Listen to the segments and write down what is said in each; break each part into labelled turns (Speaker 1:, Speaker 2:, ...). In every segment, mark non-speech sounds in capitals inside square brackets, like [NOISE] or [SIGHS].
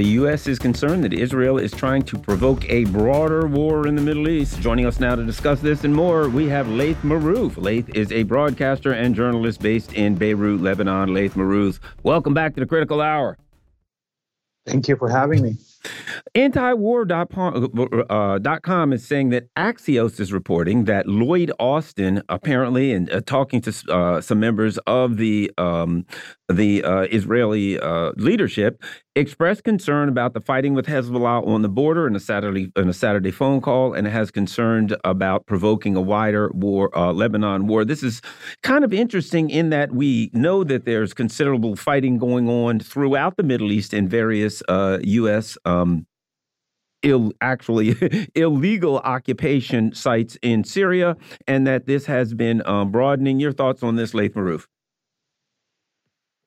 Speaker 1: The U.S. is concerned that Israel is trying to provoke a broader war in the Middle East. Joining us now to discuss this and more, we have Laith Marouf. Laith is a broadcaster and journalist based in Beirut, Lebanon. Laith Marouf, welcome back to the Critical Hour.
Speaker 2: Thank you for having me.
Speaker 1: Antiwar.com uh, is saying that Axios is reporting that Lloyd Austin, apparently, and uh, talking to uh, some members of the um, the uh, Israeli uh, leadership, expressed concern about the fighting with Hezbollah on the border in a Saturday in a Saturday phone call, and has concerned about provoking a wider war, uh, Lebanon war. This is kind of interesting in that we know that there's considerable fighting going on throughout the Middle East in various U.S. Um, Ill, actually [LAUGHS] illegal occupation sites in Syria, and that this has been um, broadening. Your thoughts on this, Laith Marouf?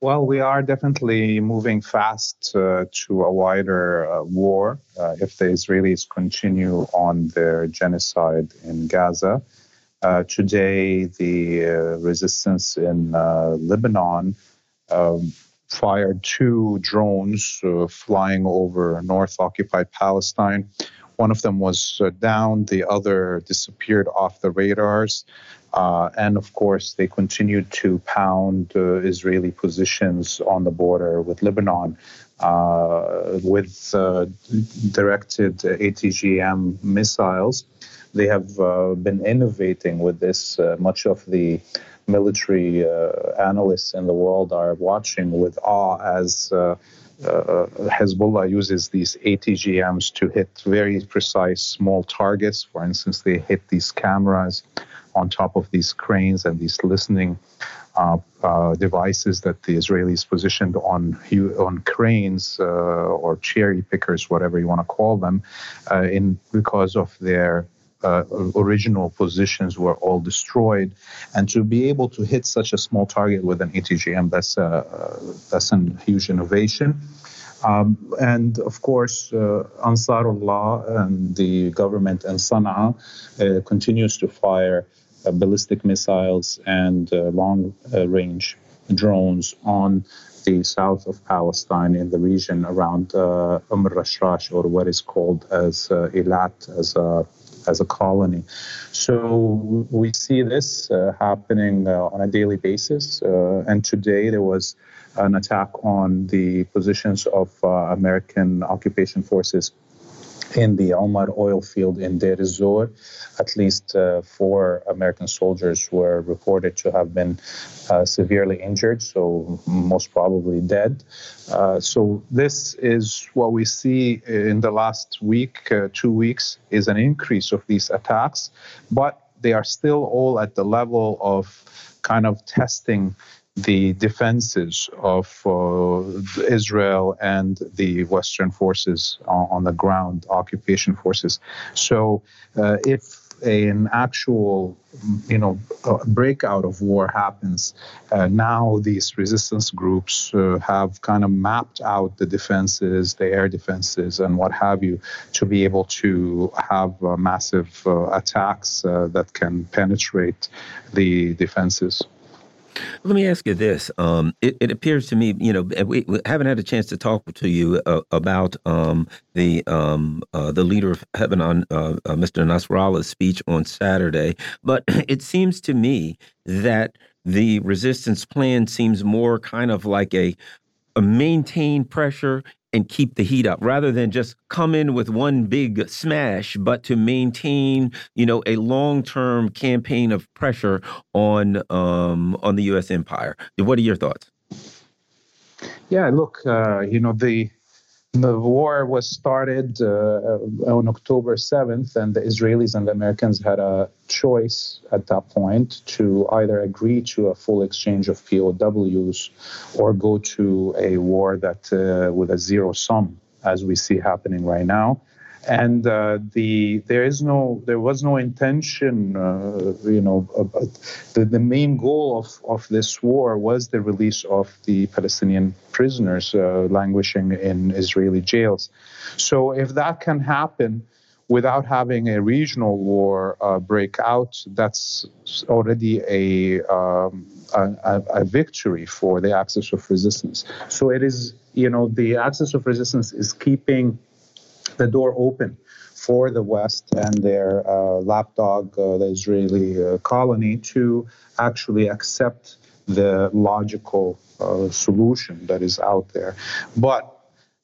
Speaker 2: Well, we are definitely moving fast uh, to a wider uh, war uh, if the Israelis continue on their genocide in Gaza. Uh, today, the uh, resistance in uh, Lebanon um, fired two drones flying over North occupied Palestine. One of them was down, the other disappeared off the radars. Uh, and of course, they continued to pound uh, Israeli positions on the border with Lebanon uh, with uh, directed ATGM missiles. They have uh, been innovating with this. Uh, much of the military analysts in the world are watching with awe as. Uh, Hezbollah uses these ATGMs to hit very precise small targets. For instance, they hit these cameras on top of these cranes and these listening uh, uh, devices that the Israelis positioned on on cranes uh, or cherry pickers, whatever you want to call them, uh, in because of their uh, original positions were all destroyed, and to be able to hit such a small target with an ATGM, that's a, that's a huge innovation. Um, and of course, uh, Ansarullah and the government in Sana'a uh, continues to fire uh, ballistic missiles and uh, long uh, range drones on the south of Palestine in the region around uh, Umm Rashrash, or what is called as uh, Eilat, as a as a colony. So we see this uh, happening uh, on a daily basis. Uh, and today there was an attack on the positions of American occupation forces in the Omar oil field in Deir ez-Zor. At least uh, four American soldiers were reported to have been uh, severely injured, so most probably dead. Uh, so this is what we see in the last week, uh, two weeks, is an increase of these attacks, but they are still all at the level of kind of testing the defenses of uh, Israel and the Western forces on, the ground, occupation forces. So, uh, if an actual, you know, breakout of war happens, uh, now these resistance groups uh, have kind of mapped out the defenses, the air defenses, and what have you, to be able to have uh, massive uh, attacks that can penetrate the defenses.
Speaker 1: Let me ask you this. Um, it, it, appears to me, you know, we, we, haven't had a chance to talk to you uh, about um, the um, uh, the leader of Lebanon, uh, uh Mr. Nasrallah's speech on Saturday, but [CLEARS THROAT] it seems to me that the resistance plan seems more kind of like a, a maintain pressure and keep the heat up rather than just come in with one big smash, but to maintain, you know, a long-term campaign of pressure on um, on the U.S. empire. What are your thoughts?
Speaker 2: Yeah, look, uh, you know, the The war was started uh, on October 7th, and the Israelis and the Americans had a choice at that point to either agree to a full exchange of POWs or go to a war that uh, with a zero sum, as we see happening right now and uh, the there is no there was no intention uh, you know the, the main goal of, of this war was the release of the Palestinian prisoners uh, languishing in Israeli jails. So if that can happen without having a regional war uh, break out that's already a, um, a, a victory for the axis of resistance. So it is you know the axis of resistance is keeping the door open for the West and their uh, lapdog, uh, the Israeli uh, colony, to actually accept the logical uh, solution that is out there. But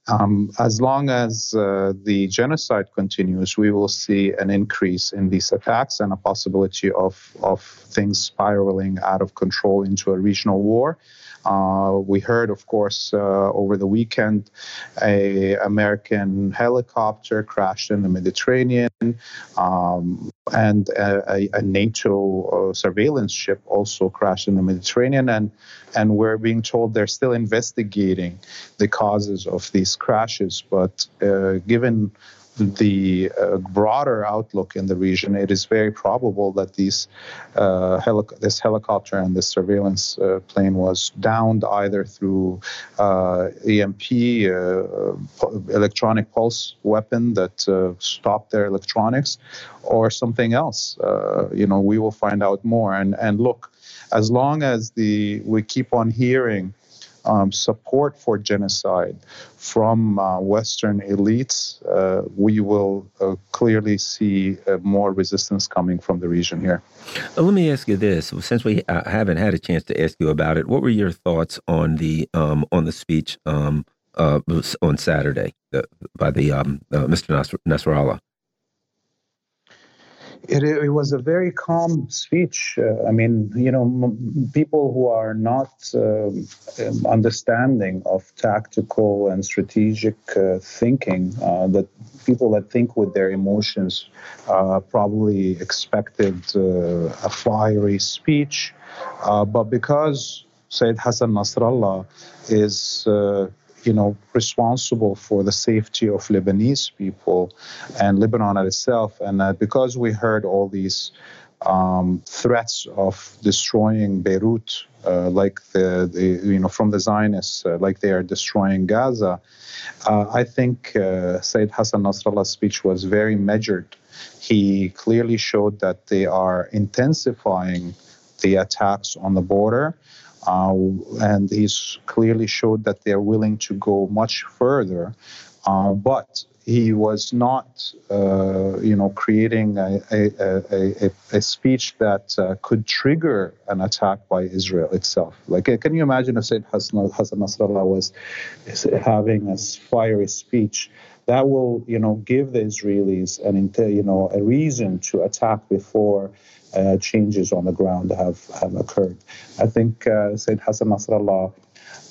Speaker 2: um, as long as uh, the genocide continues, we will see an increase in these attacks and a possibility of, of things spiraling out of control into a regional war. Uh, we heard, of course, uh, over the weekend, a American helicopter crashed in the Mediterranean, um, and a, a NATO uh, surveillance ship also crashed in the Mediterranean, and and we're being told they're still investigating the causes of these crashes. But uh, given the uh, broader outlook in the region, it is very probable that these uh, heli- this helicopter and this surveillance uh, plane was downed either through uh, EMP, uh, electronic pulse weapon that uh, stopped their electronics, or something else. you know, we will find out more. And and look, as long as the we keep on hearing um, support for genocide from uh, Western elites, uh, we will uh, clearly see uh, more resistance coming from the region here.
Speaker 1: let me ask you this: since we uh, haven't had a chance to ask you about it, what were your thoughts on the um, on the speech um, uh, on Saturday by the um, Mr. Nasrallah?
Speaker 2: It, it, was a very calm speech. Uh, I mean, you know, m- people who are not uh, understanding of tactical and strategic uh, thinking, uh, that people that think with their emotions uh, probably expected uh, a fiery speech. but because Sayyid Hassan Nasrallah is you know, responsible for the safety of Lebanese people and Lebanon itself. And uh, because we heard all these um, threats of destroying Beirut, uh, like the, the, you know from the Zionists, uh, like they are destroying Gaza, uh, I think uh, Sayyid Hassan Nasrallah's speech was very measured. He clearly showed that they are intensifying the attacks on the border. Uh, and he's clearly showed that they're willing to go much further. Uh, but he was not, uh, you know, creating a, a, a, a speech that uh, could trigger an attack by Israel itself. Like, uh, can you imagine if Sayyid Hassan, Hassan Nasrallah was having a fiery speech? That will, you know, give the Israelis an, you know, a reason to attack before uh, changes on the ground have, have occurred. I think uh, Sayyid Hassan Nasrallah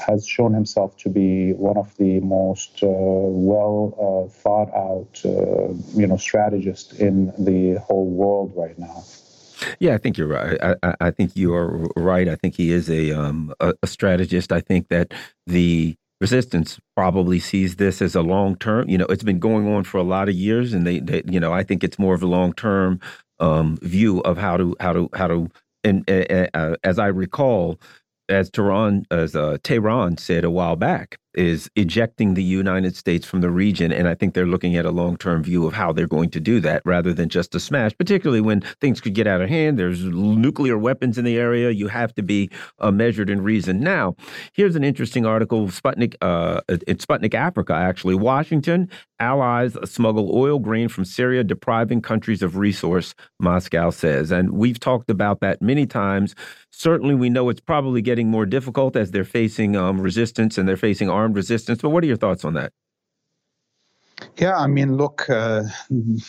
Speaker 2: has shown himself to be one of the most uh, well uh, thought out, uh, you know, strategists in the whole world right now.
Speaker 1: Yeah, I think you're right. I, I, think you are right. I think he is a, um, a, a strategist. I think that the resistance probably sees this as a long term. You know, it's been going on for a lot of years, and they, they you know, I think it's more of a long term um, view of how to how to how to and uh, uh, as I recall, as Tehran as uh, Tehran said a while back, is ejecting the United States from the region. And I think they're looking at a long term view of how they're going to do that rather than just a smash, particularly when things could get out of hand. There's nuclear weapons in the area. You have to be uh, measured in reason. Now, here's an interesting article Sputnik, uh, Sputnik Africa, actually. Washington allies smuggle oil grain from Syria, depriving countries of resource, Moscow says. And we've talked about that many times. Certainly, we know it's probably getting more difficult as they're facing um, resistance and they're facing armed resistance. But what are your thoughts on that?
Speaker 2: Yeah, I mean, look, uh,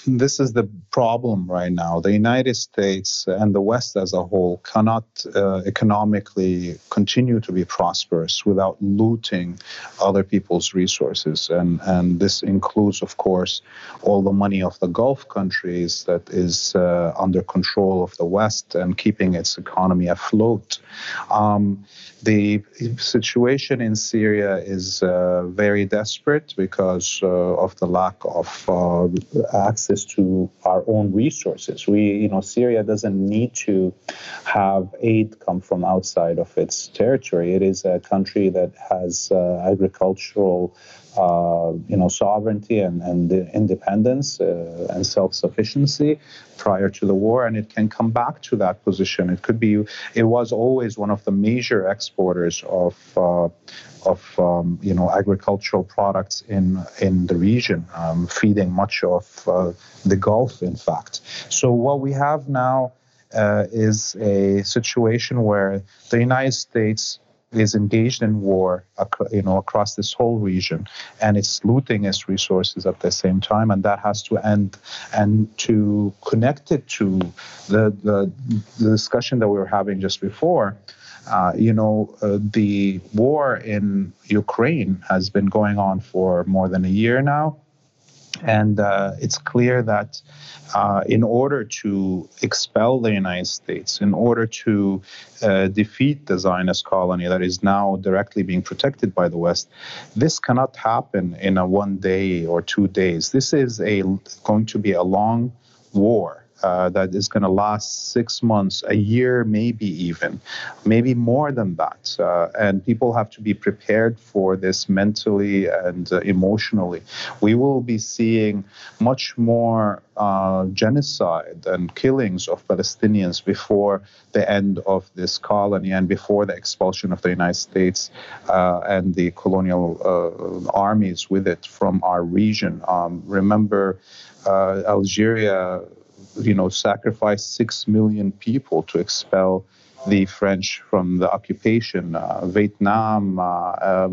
Speaker 2: this is the problem right now. The United States and the West as a whole cannot uh, economically continue to be prosperous without looting other people's resources. And, and this includes, of course, all the money of the Gulf countries that is uh, under control of the West and keeping its economy afloat. Um, the situation in Syria is uh, very desperate because uh, of the lack of uh, access to our own resources. We, you know, Syria doesn't need to have aid come from outside of its territory. It is a country that has uh, agricultural uh, you know, sovereignty and, and independence uh, and self-sufficiency prior to the war, and it can come back to that position. It could be, it was always one of the major exporters of uh, of um, you know agricultural products in in the region, um, feeding much of uh, the Gulf, in fact. So what we have now uh, is a situation where the United States is engaged in war, you know, across this whole region, and it's looting its resources at the same time, and that has to end. And to connect it to the the, the discussion that we were having just before, uh, you know, uh, the war in Ukraine has been going on for more than a year now. And uh, it's clear that uh, in order to expel the United States, in order to uh, defeat the Zionist colony that is now directly being protected by the West, this cannot happen in a one day or two days. This is a going to be a long war uh, that is going to last six months, a year, maybe even, maybe more than that. Uh, and people have to be prepared for this mentally and uh, emotionally. We will be seeing much more uh, genocide and killings of Palestinians before the end of this colony and before the expulsion of the United States uh, and the colonial armies with it from our region. Um, remember, Algeria you know, sacrificed six million people to expel the French from the occupation. Uh, Vietnam, uh, uh,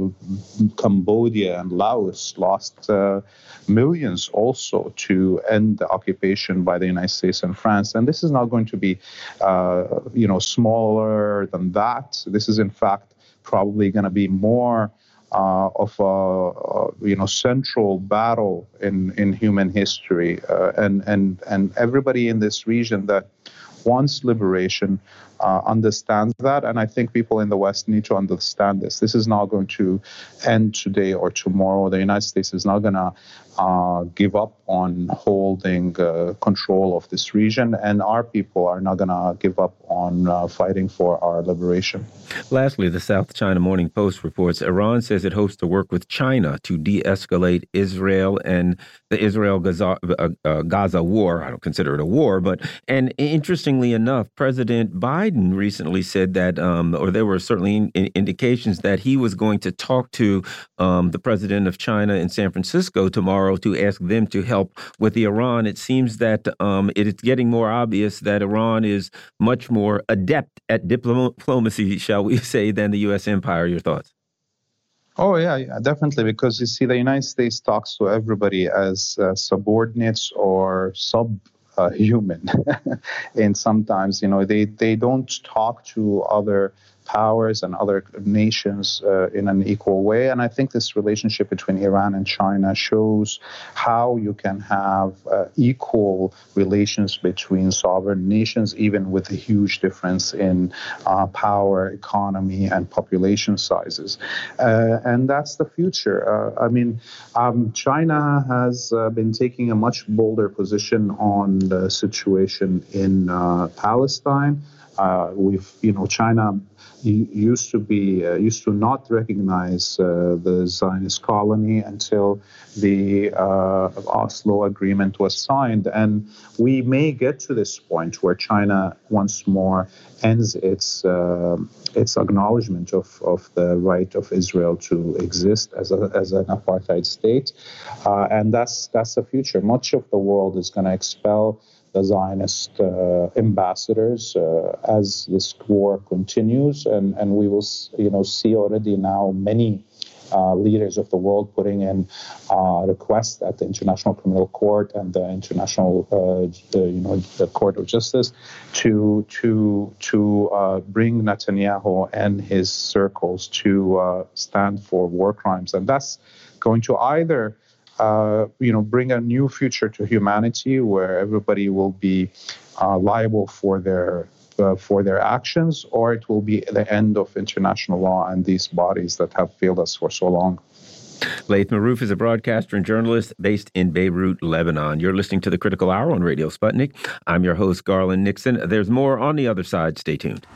Speaker 2: Cambodia, and Laos lost uh, millions also to end the occupation by the United States and France. And this is not going to be, uh, you know, smaller than that. This is in fact probably going to be more uh, of a, a, you know central battle in in human history, uh, and and and everybody in this region that wants liberation uh, understands that. And I think people in the West need to understand this. This is not going to end today or tomorrow. The United States is not going to uh, give up on holding uh, control of this region, and our people are not going to give up on uh, fighting for our liberation.
Speaker 1: Lastly, the South China Morning Post reports Iran says it hopes to work with China to de escalate Israel and the Israel Gaza, uh, uh, Gaza war. I don't consider it a war, but, and interestingly enough, President Biden recently said that, um, or there were certainly in, indications that he was going to talk to um, the president of China in San Francisco tomorrow to ask them to help with the Iran. It seems that um, it is getting more obvious that Iran is much more adept at diplomacy, shall we [LAUGHS] say, than the U.S. empire. Your thoughts?
Speaker 2: Oh yeah, yeah, definitely. Because you see, the United States talks to everybody as uh, subordinates or sub human. [LAUGHS] And sometimes you know they they don't talk to other powers and other nations uh, in an equal way. And I think this relationship between Iran and China shows how you can have uh, equal relations between sovereign nations, even with a huge difference in uh, power, economy, and population sizes. Uh, and that's the future. Uh, I mean, um, China has uh, been taking a much bolder position on the situation in Palestine. Uh, we've, you know, China used to be uh, used to not recognize uh, the Zionist colony until the uh, Oslo Agreement was signed, and we may get to this point where China once more ends its uh, its acknowledgement of, of the right of Israel to exist as a, as an apartheid state, uh, and that's that's the future. Much of the world is going to expel the Zionist uh, ambassadors uh, as this war continues, and, and we will you know see already now many uh, leaders of the world putting in uh, requests at the International Criminal Court and the International, uh, you know, the Court of Justice to to to uh, bring Netanyahu and his circles to stand for war crimes, and that's going to either uh, you know, bring a new future to humanity where everybody will be uh, liable for their uh, for their actions, or it will be the end of international law and these bodies that have failed us for so long.
Speaker 1: Laith Marouf is a broadcaster and journalist based in Beirut, Lebanon. You're listening to the Critical Hour on Radio Sputnik. I'm your host, Garland Nixon. There's more on the other side. Stay tuned.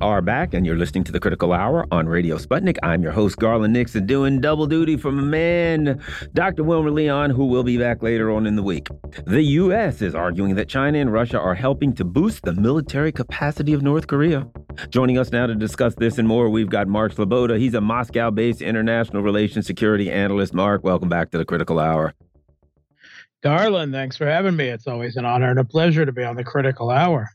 Speaker 1: Are back, and you're listening to the Critical Hour on Radio Sputnik. I'm your host, Garland Nixon, doing double duty for my man, Dr. Wilmer Leon, who will be back later on in the week. The U.S. is arguing that China and Russia are helping to boost the military capacity of North Korea. Joining us now to discuss this and more, we've got Mark Sleboda. He's a Moscow based international relations security analyst. Mark, welcome back to the Critical Hour.
Speaker 3: Garland, thanks for having me. It's always an honor and a pleasure to be on the Critical Hour.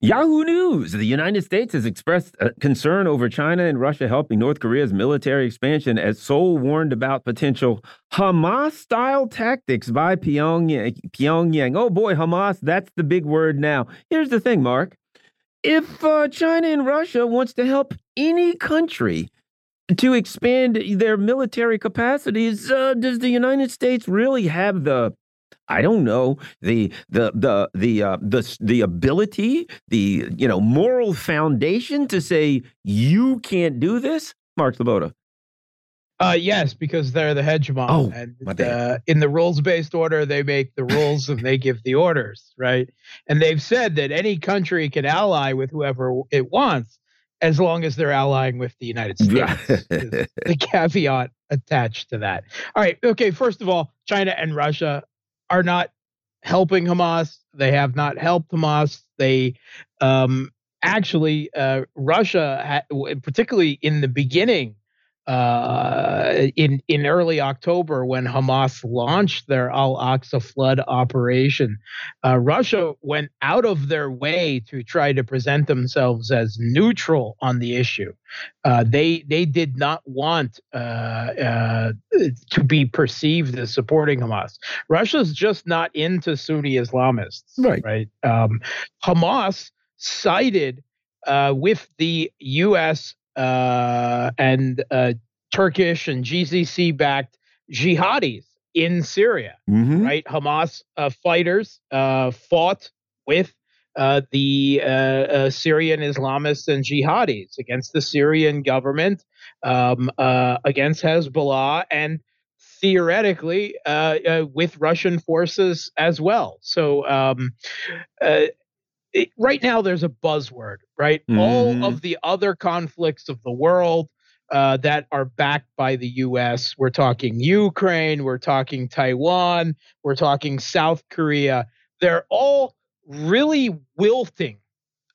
Speaker 1: Yahoo News. The United States has expressed concern over China and Russia helping North Korea's military expansion as Seoul warned about potential Hamas style tactics by Pyongyang. Pyongyang. Oh boy, Hamas, that's the big word now. Here's the thing, Mark. If uh, China and Russia wants to help any country to expand their military capacities, uh, does the United States really have the I don't know the the the the uh, the the ability, the you know moral foundation to say you can't do this, Mark Sleboda.
Speaker 3: Uh, yes, because they're the hegemon.
Speaker 1: Oh,
Speaker 3: and, uh, in the rules-based order, they make the rules and they give the orders, right? And they've said that any country can ally with whoever it wants, as long as they're allying with the United States. the [LAUGHS] caveat attached to that. All right. Okay. First of all, China and Russia are not helping Hamas. They have not helped Hamas. They um, actually, uh, Russia, particularly in the beginning, uh, in in early October when Hamas launched their Al Aqsa flood operation, uh, Russia went out of their way to try to present themselves as neutral on the issue. Uh, they they did not want uh, uh, to be perceived as supporting Hamas. Russia's just not into Sunni Islamists,
Speaker 1: right?
Speaker 3: Right. Um, Hamas sided uh, with the U.S uh, and uh, Turkish and GCC backed jihadis in Syria,
Speaker 1: mm-hmm.
Speaker 3: right? Hamas uh, fighters uh, fought with uh, the uh, Syrian Islamists and jihadis against the Syrian government, um, against Hezbollah, and theoretically with Russian forces as well. So um, it, right now there's a buzzword, right? Mm. All of the other conflicts of the world uh, that are backed by the U.S. We're talking Ukraine, we're talking Taiwan, we're talking South Korea. They're all really wilting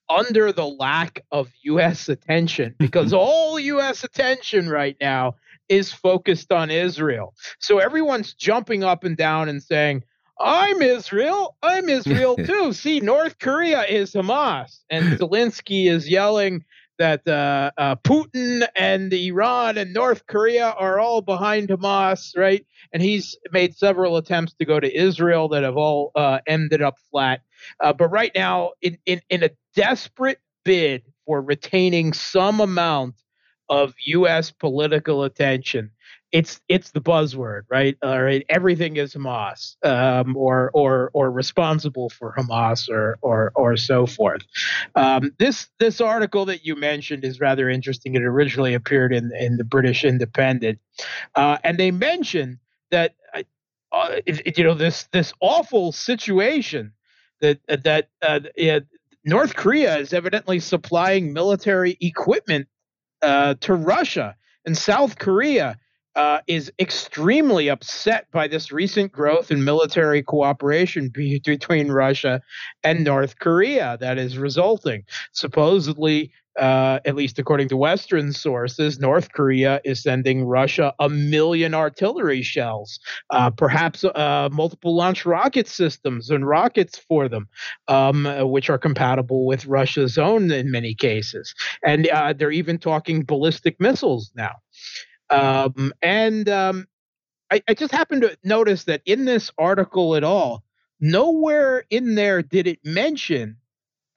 Speaker 3: under the lack of U.S. attention because [LAUGHS] all U.S. attention right now is focused on Israel. So everyone's jumping up and down and saying, I'm Israel. I'm Israel [LAUGHS] too. See, North Korea is Hamas, and [LAUGHS] Zelensky is yelling that uh, uh, Putin and Iran and North Korea are all behind Hamas, right? And he's made several attempts to go to Israel that have all uh, ended up flat. Uh, but right now, in, in in a desperate bid for retaining some amount of U.S. political attention, it's it's the buzzword, right? All right, everything is Hamas, um, or or or responsible for Hamas, or or or so forth. Um, this this article that you mentioned is rather interesting. It originally appeared in in the British Independent, uh, and they mention that uh, uh you know this this awful situation that that uh, North Korea is evidently supplying military equipment uh, to Russia and South Korea uh, is extremely upset by this recent growth in military cooperation be- between Russia and North Korea that is resulting. Supposedly, uh, at least according to Western sources, North Korea is sending Russia a million artillery shells, uh, perhaps uh, multiple launch rocket systems and rockets for them, um, which are compatible with Russia's own in many cases. And uh, they're even talking ballistic missiles now. Um, and um, I, I just happened to notice that in this article at all, nowhere in there did it mention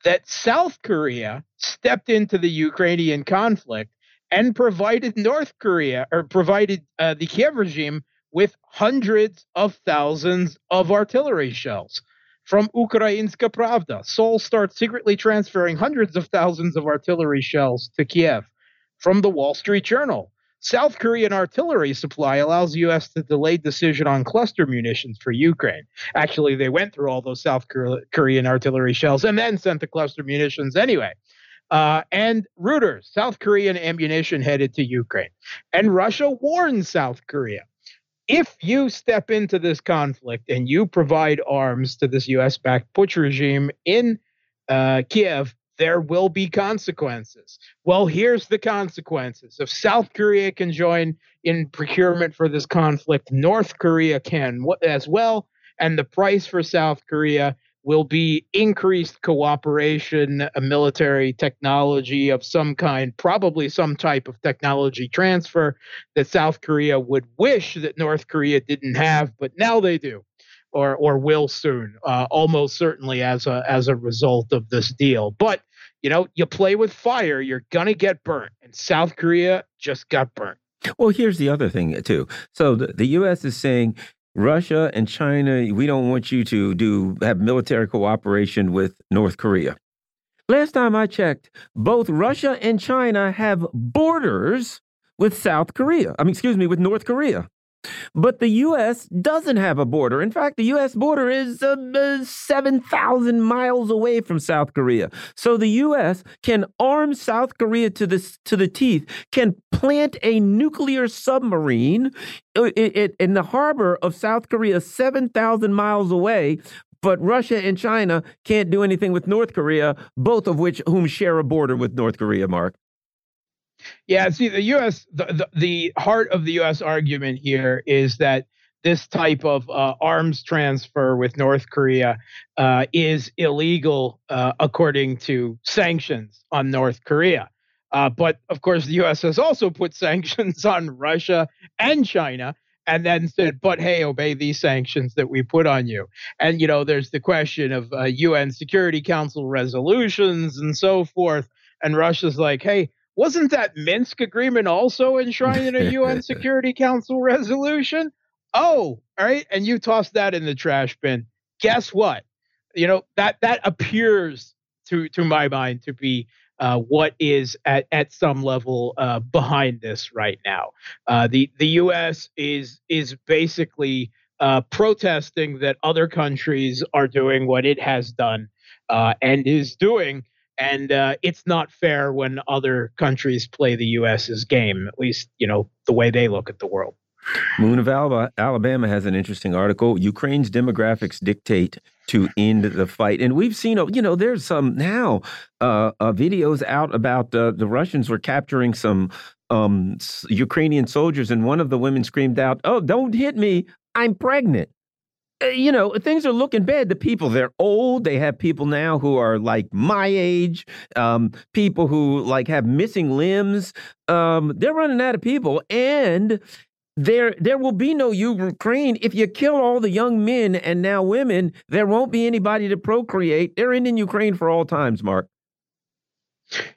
Speaker 3: that South Korea stepped into the Ukrainian conflict and provided North Korea or provided uh, the Kiev regime with hundreds of thousands of artillery shells. From Ukrainska Pravda, Seoul starts secretly transferring hundreds of thousands of artillery shells to Kiev. From the Wall Street Journal, South Korean artillery supply allows the U.S. to delay decision on cluster munitions for Ukraine. Actually, they went through all those South Korean artillery shells and then sent the cluster munitions anyway. Uh, and Reuters, South Korean ammunition headed to Ukraine. And Russia warns South Korea if you step into this conflict and you provide arms to this US backed Putsch regime in uh, Kiev, there will be consequences. Well, here's the consequences. If South Korea can join in procurement for this conflict, North Korea can as well. And the price for South Korea will be increased cooperation, a military technology of some kind, probably some type of technology transfer that South Korea would wish that North Korea didn't have, but now they do or or will soon, uh, almost certainly as a as a result of this deal. But you know, you play with fire, you're gonna get burnt, and South Korea just got burnt.
Speaker 1: Well, here's the other thing too. So the, the U.S. is saying Russia and China, we don't want you to do have military cooperation with North Korea. Last time I checked, both Russia and China have borders with South Korea. I mean, excuse me, with North Korea. But the U.S. doesn't have a border. In fact, the U.S. border is uh, uh, 7,000 miles away from South Korea. So the U.S. can arm South Korea to the, to the teeth, can plant a nuclear submarine uh, in the harbor of South Korea, 7,000 miles away, but Russia and China can't do anything with North Korea, both of which whom share a border with North Korea, Mark.
Speaker 3: Yeah, see, the U.S. The, the, the heart of the U.S. argument here is that this type of uh, arms transfer with North Korea uh, is illegal uh, according to sanctions on North Korea. Uh, but of course, the U.S. has also put [LAUGHS] sanctions on Russia and China, and then said, "But hey, obey these sanctions that we put on you." And you know, there's the question of UN uh, Security Council resolutions and so forth. And Russia's like, "Hey, wasn't that Minsk agreement also enshrined in a [LAUGHS] UN Security Council resolution? Oh, all right. And you toss that in the trash bin. Guess what? You know, that that appears to to my mind to be uh, what is at, at some level uh, behind this right now. Uh, the the U.S. is is basically uh, protesting that other countries are doing what it has done uh, and is doing and uh, it's not fair when other countries play the U.S.'s game. At least you know the way they look at the world.
Speaker 1: Moon of Alabama has an interesting article. Ukraine's demographics dictate to end the fight, and we've seen, you know, there's some now uh, uh, videos out about uh, the Russians were capturing some um, Ukrainian soldiers, and one of the women screamed out, "Oh, don't hit me! I'm pregnant." Uh, you know, things are looking bad. The people, they're old. They have people now who are like my age, um, people who like have missing limbs. Um, they're running out of people. And there there will be no Ukraine if you kill all the young men and now women. There won't be anybody to procreate. They're ending Ukraine for all times, Mark.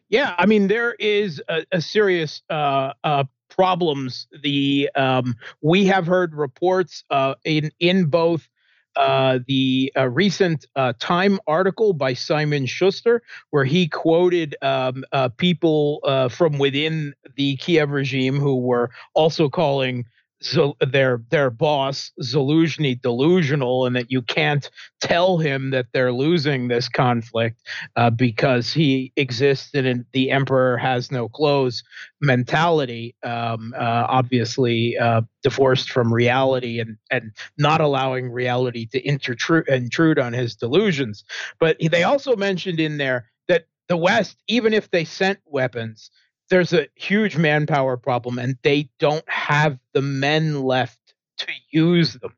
Speaker 3: Yeah, I mean there is a, a serious uh, uh, problems. The um, we have heard reports uh, in in both uh, the uh, recent uh, Time article by Simon Shuster, where he quoted um, uh, people uh, from within the Kiev regime who were also calling their their boss Zaluzhny delusional and that you can't tell him that they're losing this conflict uh, because he exists in the emperor has no clothes mentality um, uh, obviously uh, divorced from reality and and not allowing reality to intrude intrude on his delusions. But they also mentioned in there that the west even if they sent weapons there's a huge manpower problem and they don't have the men left to use them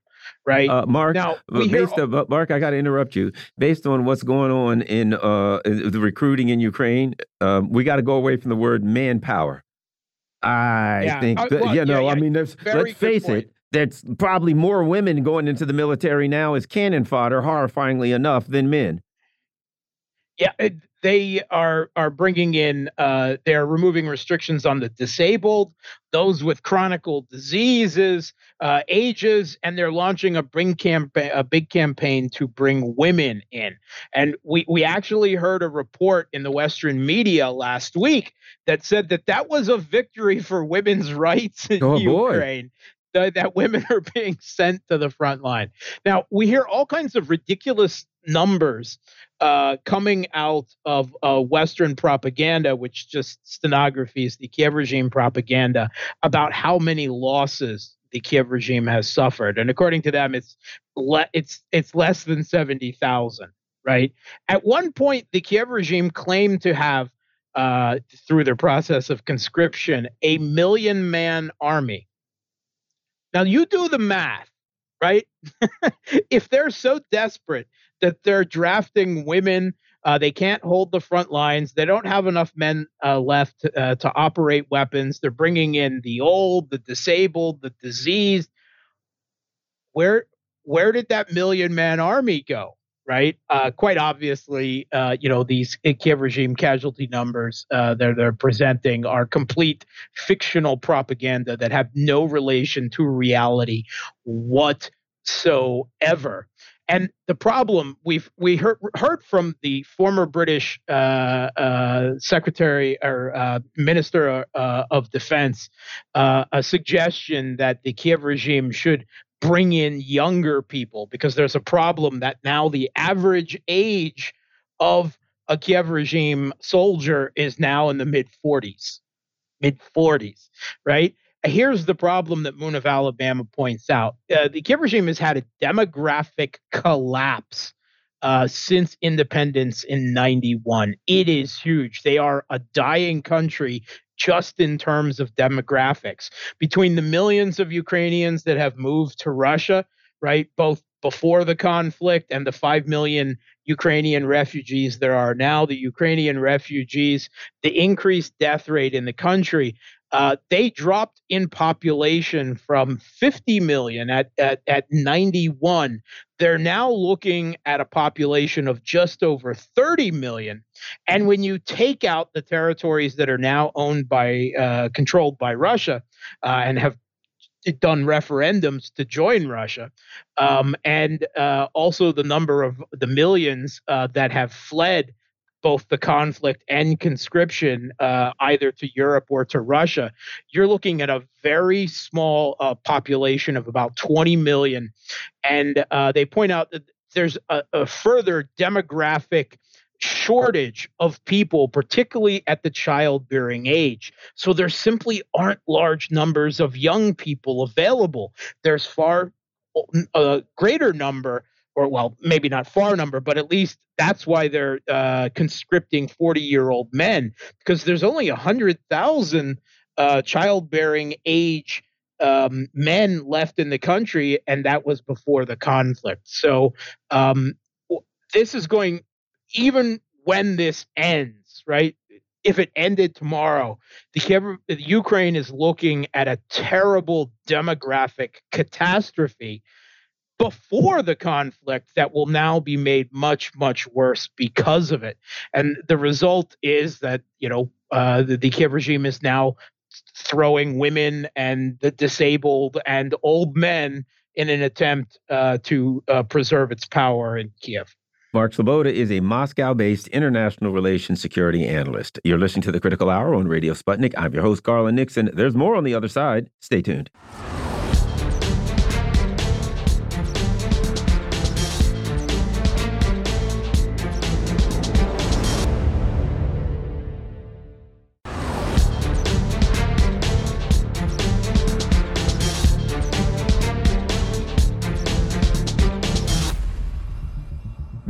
Speaker 3: right?
Speaker 1: Uh, mark now uh, based on, mark i got to interrupt you. Based on what's going on in uh, the recruiting in ukraine uh, we got to go away from the word manpower. I yeah, think uh, well, you know yeah, yeah, i mean let's face point. it there's probably more women going into the military now as cannon fodder horrifyingly enough than men.
Speaker 3: Yeah it, they are are bringing in uh, they're removing restrictions on the disabled, those with chronic diseases, uh, ages, and they're launching a bring campaign a big campaign to bring women in. And we we actually heard a report in the Western media last week that said that that was a victory for women's [LAUGHS] rights in oh, Ukraine. Boy that women are being sent to the front line. Now, we hear all kinds of ridiculous numbers uh, coming out of uh, Western propaganda, which just stenographies the Kiev regime propaganda, about how many losses the Kiev regime has suffered, and according to them, it's le- it's it's less than seventy thousand. Right. At one point, the Kiev regime claimed to have, uh, through their process of conscription, a million man army. Now you do the math, right? [LAUGHS] if they're so desperate that they're drafting women. Uh, they can't hold the front lines. They don't have enough men uh, left uh, to operate weapons. They're bringing in the old, the disabled, the diseased. Where where did that million man army go? Right. Uh, quite obviously, uh, you know these Kiev regime casualty numbers uh, that they're presenting are complete fictional propaganda that have no relation to reality whatsoever. And the problem we've we heard heard from the former British uh, uh, Secretary or uh, Minister of Defense a suggestion that the Kiev regime should bring in younger people because there's a problem that now the average age of a Kiev regime soldier is now in the mid 40s, mid 40s, right? here's the problem that Moon of Alabama points out. Uh, the Kiev regime has had a demographic collapse uh, since independence in 91. It is huge. They are a dying country just in terms of demographics. Between the millions of Ukrainians that have moved to Russia, right, both before the conflict and the 5 million Ukrainian refugees there are now, the Ukrainian refugees, the increased death rate in the country, uh, they dropped in population from 50 million at, at, at 91. They're now looking at a population of just over 30 million. And when you take out the territories that are now owned by, uh, controlled by Russia uh, and have done referendums to join Russia, um, and uh, also the number of the millions uh, that have fled both the conflict and conscription, uh, either to Europe or to Russia, you're looking at a very small uh, population of about 20 million. And uh, they point out that there's a, a further demographic shortage of people, particularly at the childbearing age. So there simply aren't large numbers of young people available. There's far a uh, greater number or well, maybe not far number, but at least that's why they're uh, conscripting 40 year old men because there's only 100,000 uh, childbearing age um, men left in the country, and that was before the conflict. So um, this is going, even when this ends, right? If it ended tomorrow, the, the Ukraine is looking at a terrible demographic catastrophe before the conflict that will now be made much much worse because of it and the result is that you know uh, the, the kiev regime is now throwing women and the disabled and old men in an attempt uh, to uh, preserve its power in kiev
Speaker 1: Mark Sleboda is a Moscow based international relations security analyst. You're listening to the Critical Hour on Radio Sputnik. I'm your host, Garland Nixon. There's more on the other side. Stay tuned.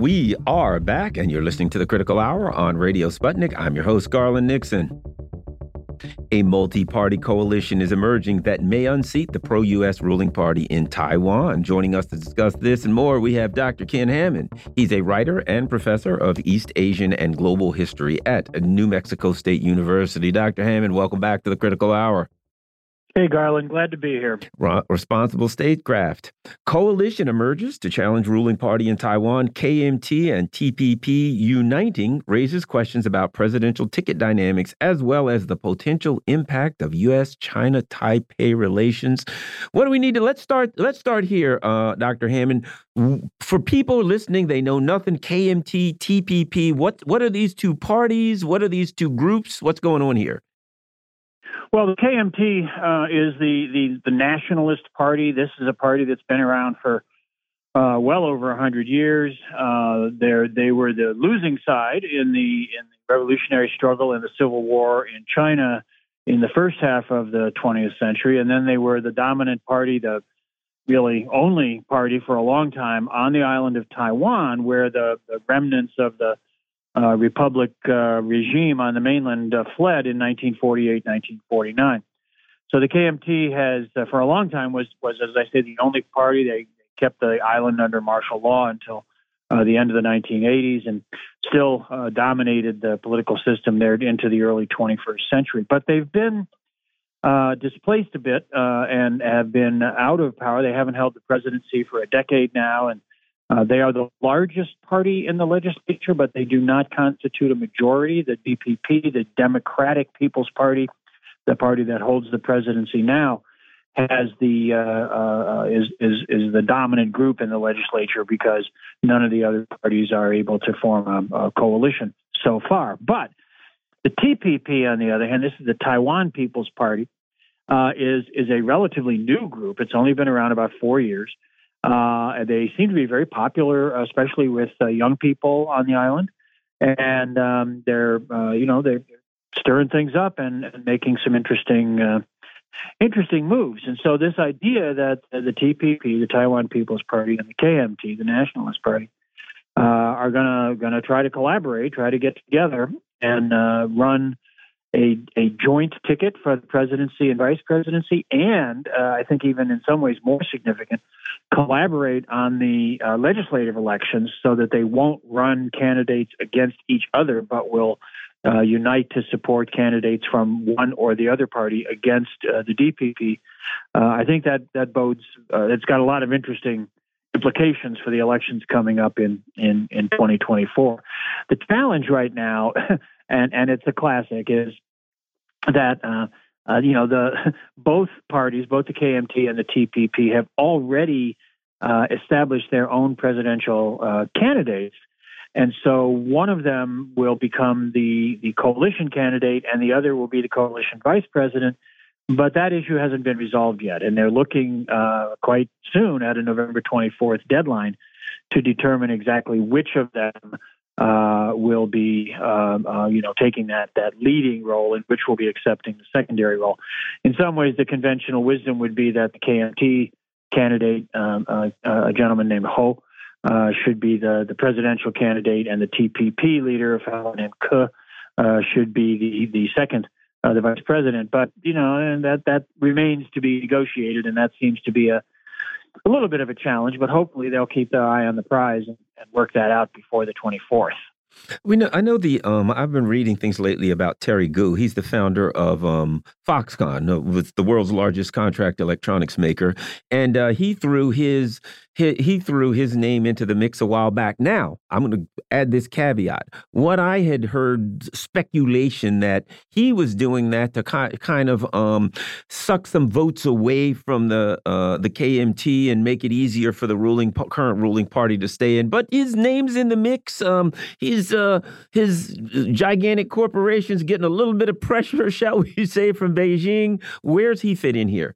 Speaker 1: We are back, and you're listening to the Critical Hour on Radio Sputnik. I'm your host, Garland Nixon. A multi party coalition is emerging that may unseat the pro U.S. ruling party in Taiwan. Joining us to discuss this and more, we have Dr. Ken Hammond. He's a writer and professor of East Asian and Global History at New Mexico State University. Dr. Hammond, welcome back to the Critical Hour.
Speaker 4: Hey, Garland, glad to be here.
Speaker 1: Responsible statecraft. Coalition emerges to challenge ruling party in Taiwan. KMT and TPP uniting raises questions about presidential ticket dynamics as well as the potential impact of U.S. China Taipei relations. What do we need to let's start? Let's start here, uh, Dr. Hammond. For people listening, they know nothing. KMT, TPP. What what are these two parties? What are these two groups? What's going on here?
Speaker 4: Well, the KMT uh, is the, the, the nationalist party. This is a party that's been around for uh, well over a hundred years. Uh, they were the losing side in the in the revolutionary struggle in the Civil War in China in the first half of the 20th century, and then they were the dominant party, the really only party for a long time on the island of Taiwan, where the, the remnants of the uh, republic uh, regime on the mainland uh, fled in 1948, 1949. So the KMT has, uh, for a long time, was was as I say, the only party. They kept the island under martial law until uh, the end of the 1980s, and still uh, dominated the political system there into the early 21st century. But they've been displaced a bit and have been out of power. They haven't held the presidency for a decade now, and uh, they are the largest party in the legislature, but they do not constitute a majority. The DPP, the Democratic People's Party, the party that holds the presidency now, has the uh, uh, is is is the dominant group in the legislature because none of the other parties are able to form a, a coalition so far. But the TPP, on the other hand, this is the Taiwan People's Party, uh, is is a relatively new group. It's only been around about four years. Uh, they seem to be very popular, especially with uh, young people on the island, and um, they're uh, you know they're stirring things up and, and making some interesting uh, interesting moves. And so this idea that the TPP, the Taiwan People's Party, and the KMT, the Nationalist Party, uh, are gonna gonna try to collaborate, try to get together and uh, run a, a joint ticket for the presidency and vice presidency, and uh, I think even in some ways more significant, collaborate on the uh, legislative elections so that they won't run candidates against each other, but will uh, unite to support candidates from one or the other party against uh, the DPP. Uh, I think that that bodes. Uh, it's got a lot of interesting implications for the elections coming up in in in 2024. The challenge right now. [LAUGHS] and and it's a classic is that uh, uh, you know the [LAUGHS] both parties, both the KMT and the TPP, have already uh, established their own presidential uh, candidates, and so one of them will become the the coalition candidate, and the other will be the coalition vice president. But that issue hasn't been resolved yet, and they're looking uh, quite soon at a November 24th deadline to determine exactly which of them uh, will be, uh, uh, you know, taking that that leading role, and which will be accepting the secondary role. In some ways, the conventional wisdom would be that the KMT candidate, um, uh, uh, a gentleman named Hou, uh, should be the the presidential candidate, and the TPP leader, a fellow named Ke, should be the the second. the vice president, but you know, and that that remains to be negotiated, and that seems to be a a little bit of a challenge, but hopefully they'll keep their eye on the prize and, and work that out before the 24th.
Speaker 1: We know. I know the. Um, I've been reading things lately about Terry Gou. He's the founder of um, Foxconn, uh, the world's largest contract electronics maker, and uh, he threw his he, he threw his name into the mix a while back. Now I'm going to add this caveat: what I had heard speculation that he was doing that to ki kind of um, suck some votes away from the uh, the KMT and make it easier for the ruling current ruling party to stay in. But his name's in the mix. Um, his uh, his gigantic corporations getting a little bit of pressure, [LAUGHS] shall we say, from Beijing. Where's he fit in here?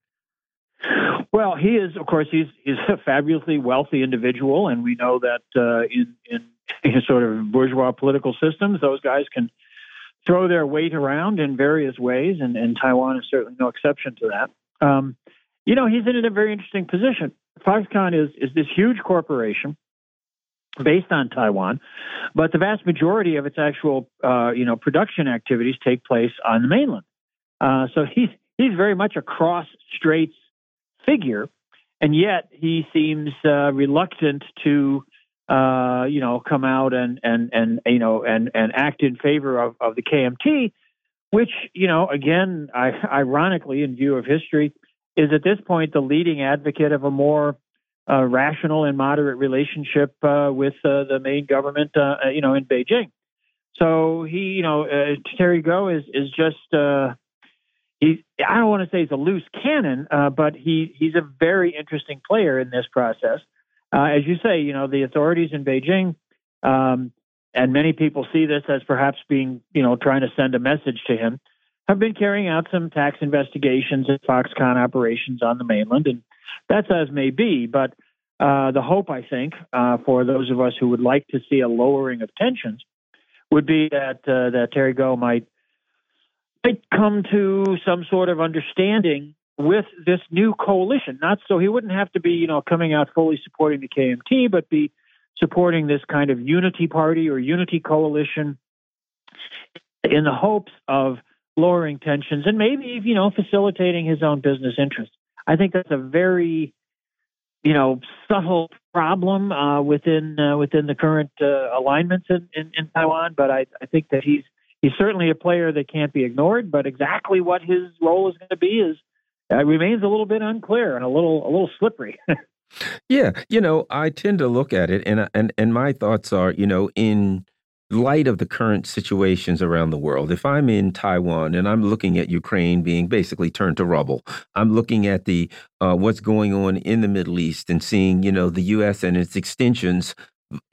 Speaker 4: Well, he is, of course, he's he's a fabulously wealthy individual, and we know that uh, in, in sort of bourgeois political systems, those guys can throw their weight around in various ways, and, and Taiwan is certainly no exception to that. Um, you know, he's in a very interesting position. Foxconn is is this huge corporation based on Taiwan, but the vast majority of its actual, uh, you know, production activities take place on the mainland. Uh, so he's he's very much a cross straits figure, and yet he seems uh, reluctant to, uh, you know, come out and and and you know and and act in favor of of the KMT, which you know, again, I, ironically, in view of history, is at this point the leading advocate of a more uh, rational and moderate relationship uh, with uh, the main government, uh, you know, in Beijing. So he, you know, Terry Gou is is just he. I don't want to say he's a loose cannon, but he he's a very interesting player in this process. as you say, you know, the authorities in Beijing. Um, and many people see this as perhaps being, you know, trying to send a message to him, have been carrying out some tax investigations and Foxconn operations on the mainland, and that's as may be. But uh, the hope, I think, uh, for those of us who would like to see a lowering of tensions, would be that uh, that Terry Gou might might come to some sort of understanding with this new coalition. Not so he wouldn't have to be, you know, coming out fully supporting the KMT, but be supporting this kind of unity party or unity coalition in the hopes of lowering tensions and maybe you know facilitating his own business interests. I think that's a very you know subtle problem uh, within uh, within the current uh, alignments in, in, in, Taiwan, but I, I think that he's he's certainly a player that can't be ignored. But exactly what his role is going to be is uh, remains a little bit unclear and a little a little slippery. [LAUGHS]
Speaker 1: Yeah, you know, I tend to look at it, and and and my thoughts are, you know, in light of the current situations around the world, if I'm in Taiwan and I'm looking at Ukraine being basically turned to rubble, I'm looking at the uh, what's going on in the Middle East and seeing, you know, the U.S. and its extensions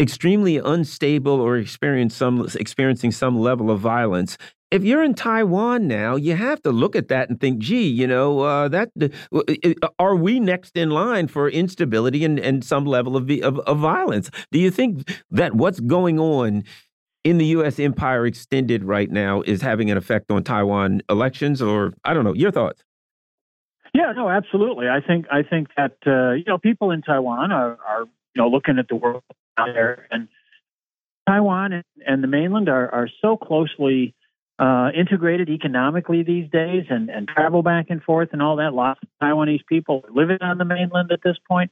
Speaker 1: extremely unstable or experience some experiencing some level of violence if you're in Taiwan now, you have to look at that and think, gee, you know, uh, that uh, are we next in line for instability and, and some level of, of, of violence? Do you think that what's going on in the U.S. empire extended right now is having an effect on Taiwan elections, or I don't know, your thoughts?
Speaker 4: Yeah, no, absolutely. I think I think that uh, you know people in Taiwan are, are know looking at the world out there, and Taiwan and, the mainland are are so closely uh, integrated economically these days and, and travel back and forth and all that. Lots of Taiwanese people living on the mainland at this point.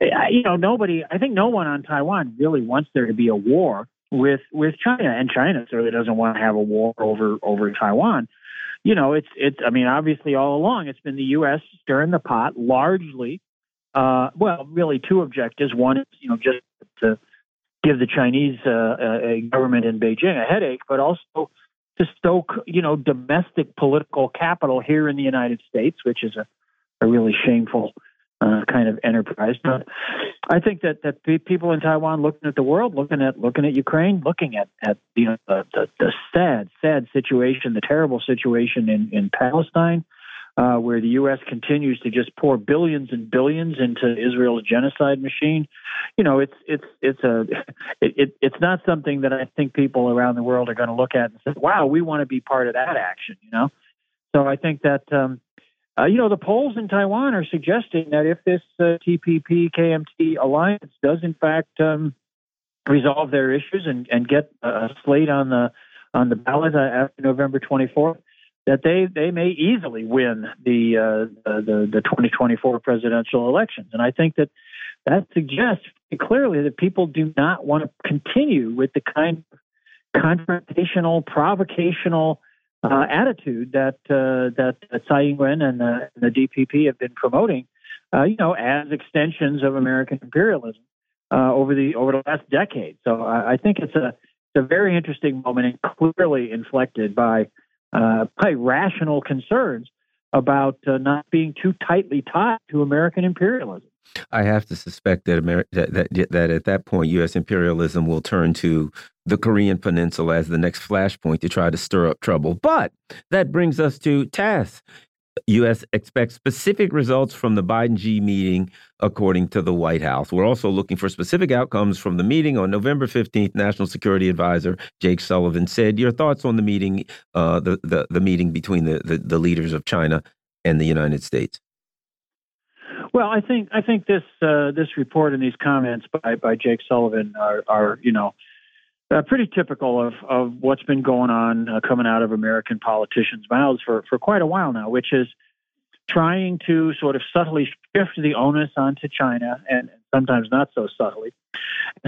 Speaker 4: You know, nobody, I think no one on Taiwan really wants there to be a war with with China, and China certainly doesn't want to have a war over over Taiwan. You know, it's it's. I mean, obviously, all along it's been the U.S. stirring the pot, largely. Uh, well, really, two objectives. One is you know just to give the Chinese uh, government in Beijing a headache, but also to stoke, you know, domestic political capital here in the United States, which is a, a really shameful uh, kind of enterprise. But I think that that people in Taiwan looking at the world, looking at looking at Ukraine, looking at at you know the the, the sad sad situation, the terrible situation in in Palestine, uh, where the U.S. continues to just pour billions and billions into Israel's genocide machine. You know, it's it's it's a [LAUGHS] it, it, it's not something that I think people around the world are going to look at and say, "Wow, we want to be part of that action." You know, so I think that. Um, uh, you know, the polls in Taiwan are suggesting that if this uh, TPP KMT alliance does in fact um, resolve their issues and, and get a slate on the on the ballot uh, after November 24th, that they they may easily win the uh, the the 2024 presidential elections, and I think that that suggests clearly that people do not want to continue with the kind of confrontational, provocational uh, attitude that uh, that Tsai Ing-wen and the, the DPP have been promoting, uh, you know, as extensions of American imperialism uh, over the over the last decade. So I, I think it's a it's a very interesting moment and clearly inflected by uh, by rational concerns about uh, not being too tightly tied to American imperialism.
Speaker 1: I have to suspect that, Ameri that, that, that at that point, U.S. imperialism will turn to the Korean Peninsula as the next flashpoint to try to stir up trouble. But that brings us to TASS. U.S. expects specific results from the Biden Xi meeting, according to the White House. We're also looking for specific outcomes from the meeting on November 15th. National Security Advisor Jake Sullivan said, Your thoughts on the meeting, uh, the, the, the meeting between the, the, the leaders of China and the United States?
Speaker 4: Well, I think I think this uh, this report and these comments by by Jake Sullivan are, are you know uh, pretty typical of of what's been going on uh, coming out of American politicians' mouths for for quite a while now, which is trying to sort of subtly shift the onus onto China, and sometimes not so subtly,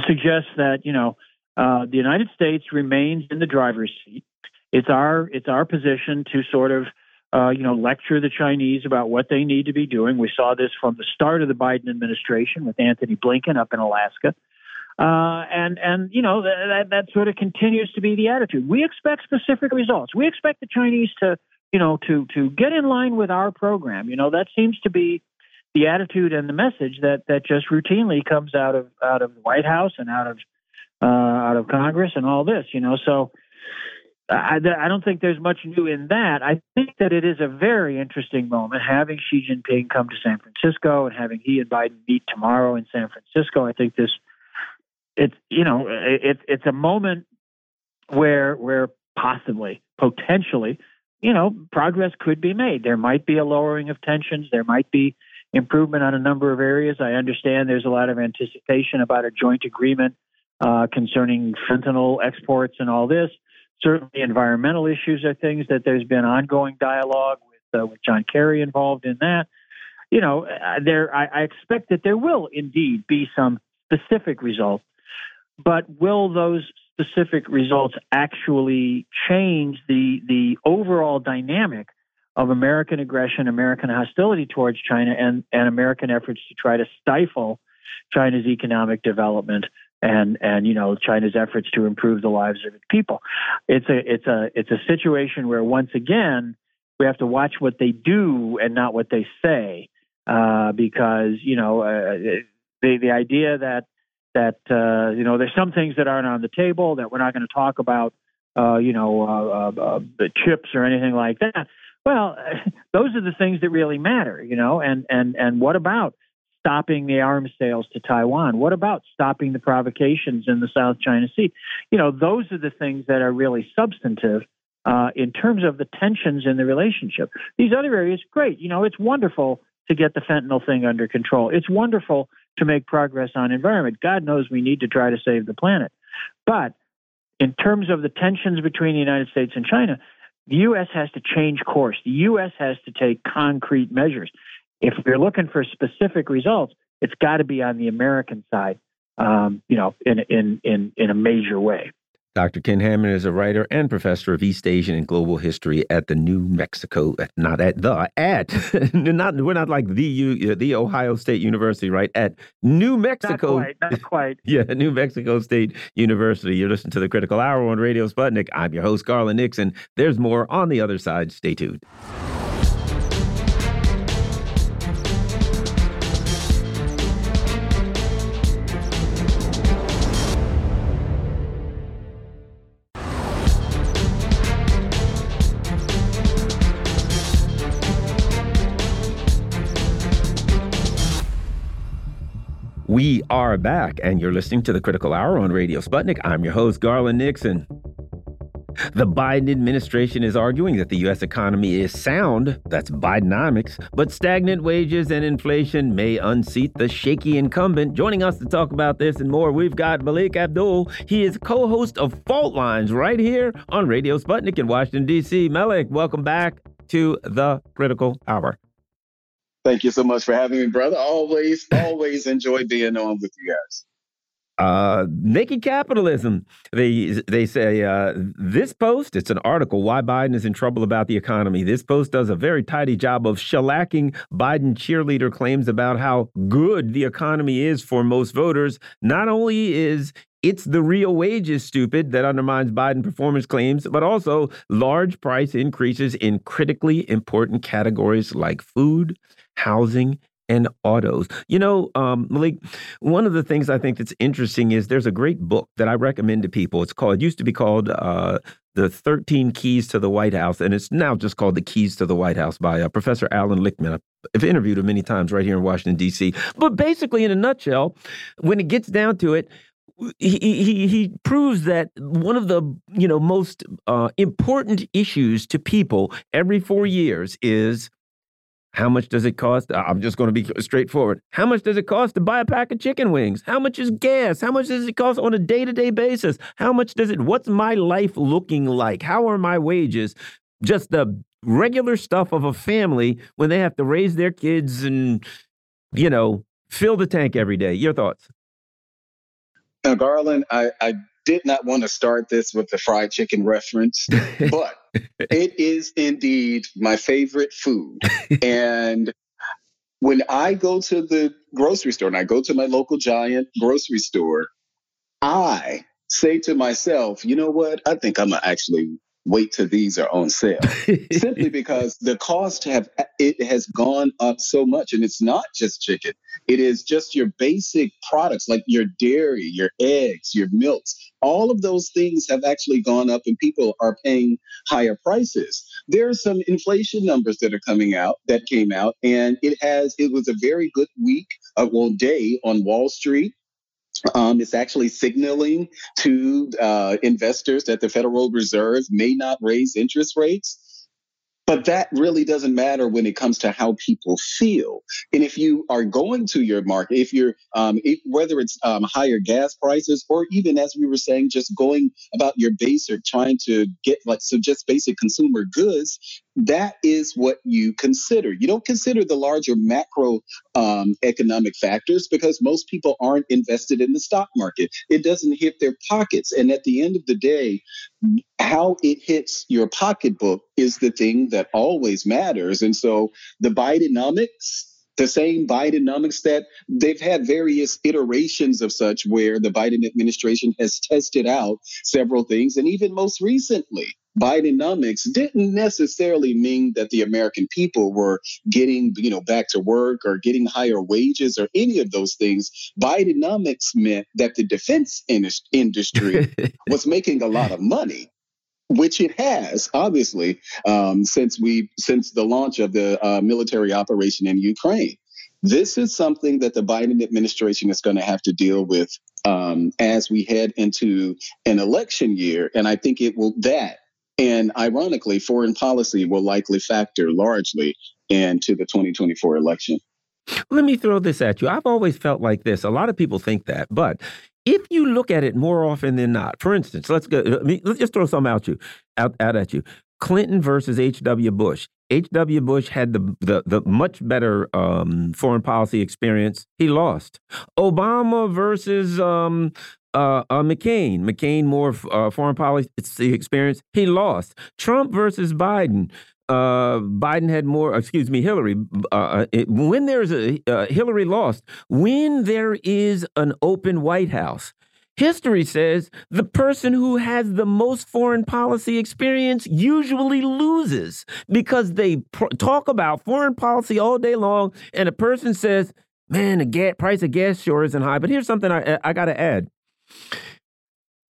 Speaker 4: suggest that you know uh, the United States remains in the driver's seat. It's our it's our position to sort of uh, you know lecture the Chinese about what they need to be doing. We saw this from the start of the Biden administration with Antony Blinken up in Alaska. Uh, and and you know that that sort of continues to be the attitude. We expect specific results. We expect the Chinese to you know, to to get in line with our program. You know, that seems to be the attitude and the message that that just routinely comes out of out of the White House and out of uh, out of Congress and all this. You know, so. I, I don't think there's much new in that. I think that it is a very interesting moment having Xi Jinping come to San Francisco and having he and Biden meet tomorrow in San Francisco. I think this, it's you know, it's it's a moment where where possibly, potentially, you know, progress could be made. There might be a lowering of tensions. There might be improvement on a number of areas. I understand there's a lot of anticipation about a joint agreement uh, concerning fentanyl exports and all this. Certainly, environmental issues are things that there's been ongoing dialogue with uh, with John Kerry involved in that. You know, uh, there I, I expect that there will indeed be some specific results, but will those specific results actually change the the overall dynamic of American aggression, American hostility towards China, and, and American efforts to try to stifle China's economic development and and you know China's efforts to improve the lives of its people. It's a it's a it's a situation where once again we have to watch what they do and not what they say, uh, because you know uh, the the idea that that uh, you know there's some things that aren't on the table that we're not going to talk about, uh, you know, uh, uh, uh the chips or anything like that. Well, [LAUGHS] those are the things that really matter, you know. And and and what about stopping the arms sales to Taiwan? What about stopping the provocations in the South China Sea? You know, those are the things that are really substantive. Uh, in terms of the tensions in the relationship, these other areas, great. You know, it's wonderful to get the fentanyl thing under control. It's wonderful to make progress on environment. God knows we need to try to save the planet. But in terms of the tensions between the United States and China, the U.S. has to change course. The U.S. has to take concrete measures. If we're looking for specific results, it's got to be on the American side, um, you know, in, in, in, in a major way.
Speaker 1: Dr. Ken Hammond is a writer and professor of East Asian and global history at the New Mexico, not at the at [LAUGHS] not we're not like the uh, the Ohio State University, right? At New Mexico,
Speaker 4: not quite, not [LAUGHS] quite.
Speaker 1: yeah, New Mexico State University. You're listening to the Critical Hour on Radio Sputnik. I'm your host, Garland Nixon. There's more on the other side. Stay tuned. We are back, and you're listening to the Critical Hour on Radio Sputnik. I'm your host, Garland Nixon. The Biden administration is arguing that the U.S. economy is sound, that's Bidenomics, but stagnant wages and inflation may unseat the shaky incumbent. Joining us to talk about this and more, we've got Melik Abdul. He is co host of Fault Lines right here on Radio Sputnik in Washington, D.C. Melik, welcome back to the Critical Hour.
Speaker 5: Thank you so much for having me, brother. Always, [LAUGHS] always enjoy being on with you guys.
Speaker 1: Uh, naked capitalism. They they say uh, this post. It's an article. Why Biden is in trouble about the economy. This post does a very tidy job of shellacking Biden cheerleader claims about how good the economy is for most voters. Not only is it's the real wages, stupid, that undermines Biden performance claims, but also large price increases in critically important categories like food, housing, and autos. You know, um, Melik, one of the things I think that's interesting is there's a great book that I recommend to people. It's called, it used to be called uh, The 13 Keys to the White House, and it's now just called The Keys to the White House by uh, Professor Alan Lichtman. I've interviewed him many times right here in Washington, D.C. But basically, in a nutshell, when it gets down to it, he, he he proves that one of the you know most uh, important issues to people every four years is How much does it cost? I'm just going to be straightforward. How much does it cost to buy a pack of chicken wings? How much is gas? How much does it cost on a day to day basis? How much does it, what's my life looking like? How are my wages? Just the regular stuff of a family when they have to raise their kids and, you know, fill the tank every day. Your thoughts?
Speaker 5: Now, Garland, I, I did not want to start this with the fried chicken reference, [LAUGHS] but it is indeed my favorite food. and when I go to the grocery store and I go to my local giant grocery store, I say to myself, you know what? I think I'm to actually wait till these are on sale. Simply [LAUGHS] because the cost have it has gone up so much and it's not just chicken. It is just your basic products like your dairy your eggs your milks. All of those things have actually gone up and people are paying higher prices. There are some inflation numbers that are coming out that came out and it has it was a very good week uh, well day on wall street um, it's actually signaling to uh, investors that the Federal Reserve may not raise interest rates. But that really doesn't matter when it comes to how people feel. And if you are going to your market, if you're, um, if, whether it's um, higher gas prices or even as we were saying, just going about your basic, or trying to get like, so just basic consumer goods, that is what you consider. You don't consider the larger macro um, economic factors because most people aren't invested in the stock market. It doesn't hit their pockets. And at the end of the day, how it hits your pocketbook is the thing that always matters. And so the Bidenomics, the same Bidenomics that they've had various iterations of such where the Biden administration has tested out several things. And even most recently, Bidenomics didn't necessarily mean that the American people were getting, you know, back to work or getting higher wages or any of those things. Bidenomics meant that the defense industry [LAUGHS] was making a lot of money which it has obviously um, since we since the launch of the uh, military operation in Ukraine. This is something that the Biden administration is going to have to deal with um, as we head into an election year, and I think it will that and ironically, foreign policy will likely factor largely into the 2024 election.
Speaker 1: Let me throw this at you. I've always felt like this. A lot of people think that, but if you look at it more often than not, for instance, let's go. Let's just throw something out you out, out at you. Clinton versus H.W. Bush. H.W. Bush had the, the, the much better um, foreign policy experience. He lost. Obama versus um, uh, uh, McCain. McCain more uh, foreign policy experience. He lost. Trump versus Biden. Uh, Biden had more. Excuse me, Hillary. Uh, uh, it, when there's a Hillary lost. When there is an open White House. History says the person who has the most foreign policy experience usually loses because they talk about foreign policy all day long, and a person says, "Man, the gas price of gas sure isn't high." But here's something I I got to add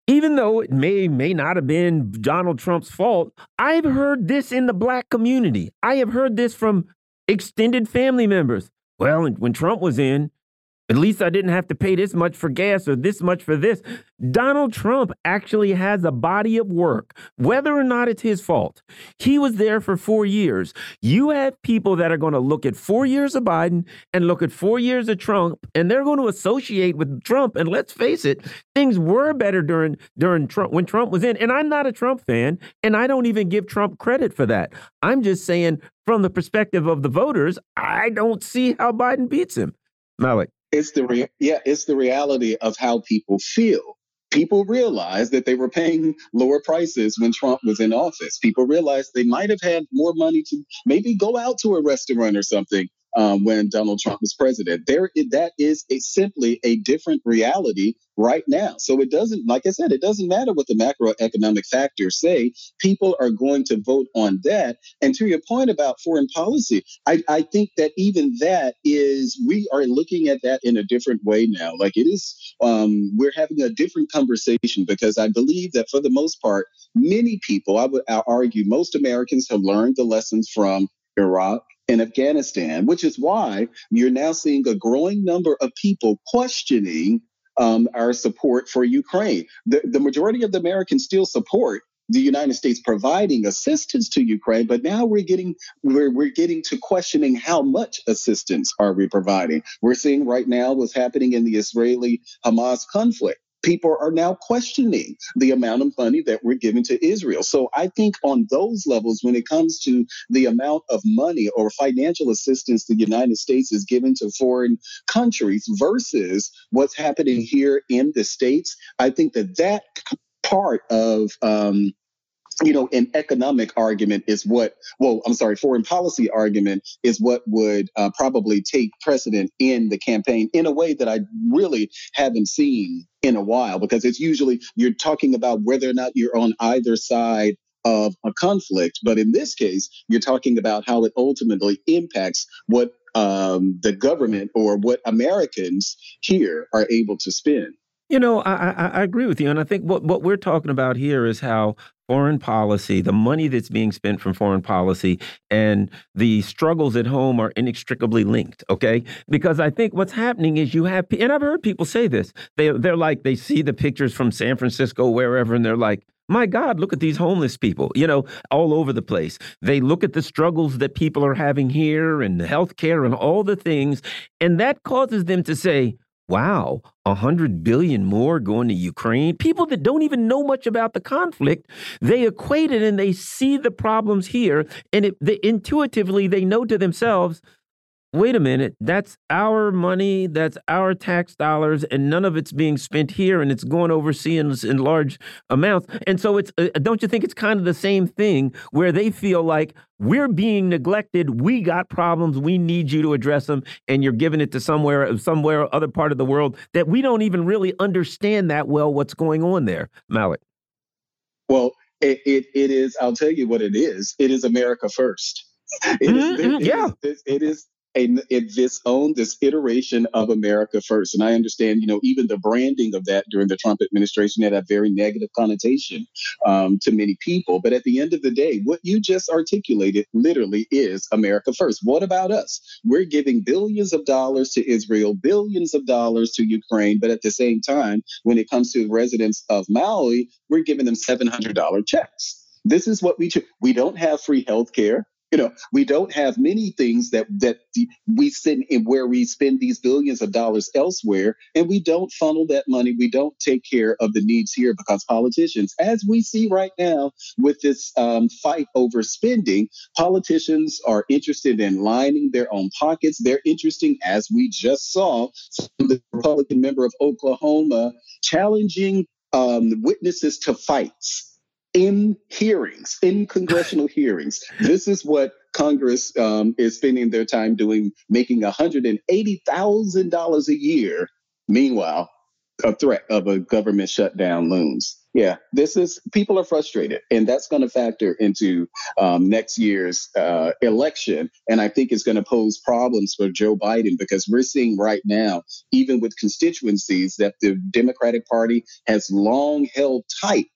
Speaker 1: even though it may may not have been Donald Trump's fault, I've heard this in the black community. I have heard this from extended family members. Well, when Trump was in, at least I didn't have to pay this much for gas or this much for this. Donald Trump actually has a body of work, whether or not it's his fault. He was there for four years. You have people that are going to look at four years of Biden and look at four years of Trump, and they're going to associate with Trump. And let's face it, things were better during during Trump when Trump was in. And I'm not a Trump fan, and I don't even give Trump credit for that. I'm just saying, from the perspective of the voters, I don't see how Biden beats him. Melik.
Speaker 5: It's the rea- yeah, it's the reality of how people feel. People realized that they were paying lower prices when Trump was in office. People realized they might have had more money to maybe go out to a restaurant or something um, when Donald Trump was president. There, that is a, simply a different reality right now. So it doesn't, like I said, it doesn't matter what the macroeconomic factors say. People are going to vote on that. And to your point about foreign policy, I, I think that even that is, we are looking at that in a different way now. Like it is, um, we're having a different conversation because I believe that for the most part, many people, I would argue, most Americans have learned the lessons from Iraq in Afghanistan, which is why you're now seeing a growing number of people questioning um, our support for Ukraine. The, the majority of the Americans still support the United States providing assistance to Ukraine, but now we're getting we're, we're getting to questioning how much assistance are we providing. We're seeing right now what's happening in the Israeli Hamas conflict people are now questioning the amount of money that we're giving to Israel. So I think on those levels, when it comes to the amount of money or financial assistance the United States is giving to foreign countries versus what's happening here in the States, I think that that part of um, you know, an economic argument is what, well, I'm sorry, foreign policy argument is what would uh, probably take precedent in the campaign in a way that I really haven't seen in a while, because it's usually you're talking about whether or not you're on either side of a conflict. But in this case, you're talking about how it ultimately impacts what um, the government or what Americans here are able to spend.
Speaker 1: You know, I, I, I, agree with you. And I think what, what we're talking about here is how foreign policy, the money that's being spent from foreign policy, and the struggles at home are inextricably linked. Okay, because I think what's happening is you have, and I've heard people say this. They they're like they see the pictures from San Francisco, wherever, and they're like. My God, look at these homeless people, you know, all over the place. They look at the struggles that people are having here and the health care and all the things. And that causes them to say, wow, a hundred billion more going to Ukraine. People that don't even know much about the conflict, they equate it and they see the problems here, and it, intuitively they know to themselves, wait a minute, that's our money, that's our tax dollars, and none of it's being spent here, and it's going overseas in, large amounts. And so it's, uh, don't you think it's kind of the same thing where they feel like we're being neglected, we got problems, we need you to address them, and you're giving it to somewhere, somewhere other part of the world that we don't even really understand that well what's going on there, Melik.
Speaker 5: Well, it, it, it is, I'll tell you what it is. It is America first. It
Speaker 1: mm -hmm, is, mm-hmm, it, yeah.
Speaker 5: Is, it is a, this own this iteration of America first. And I understand, you know, even the branding of that during the Trump administration had a very negative connotation um, to many people. But at the end of the day, what you just articulated literally is America first. What about us? We're giving billions of dollars to Israel, billions of dollars to Ukraine, but at the same time, when it comes to residents of Maui, we're giving them $700 checks. This is what we do. we don't have free health care you know we don't have many things that that we send in where we spend these billions of dollars elsewhere and we don't funnel that money. We don't take care of the needs here because politicians as we see right now with this um, fight over spending politicians are interested in lining their own pockets. They're interesting as we just saw the republican member of oklahoma challenging um, witnesses to fights in hearings, in congressional hearings. This is what Congress um, is spending their time doing, making $180,000 a year. Meanwhile, a threat of a government shutdown looms. Yeah, this is people are frustrated, and that's going to factor into um, next year's uh, election. And I think it's going to pose problems for Joe Biden because we're seeing right now, even with constituencies that the Democratic Party has long held tight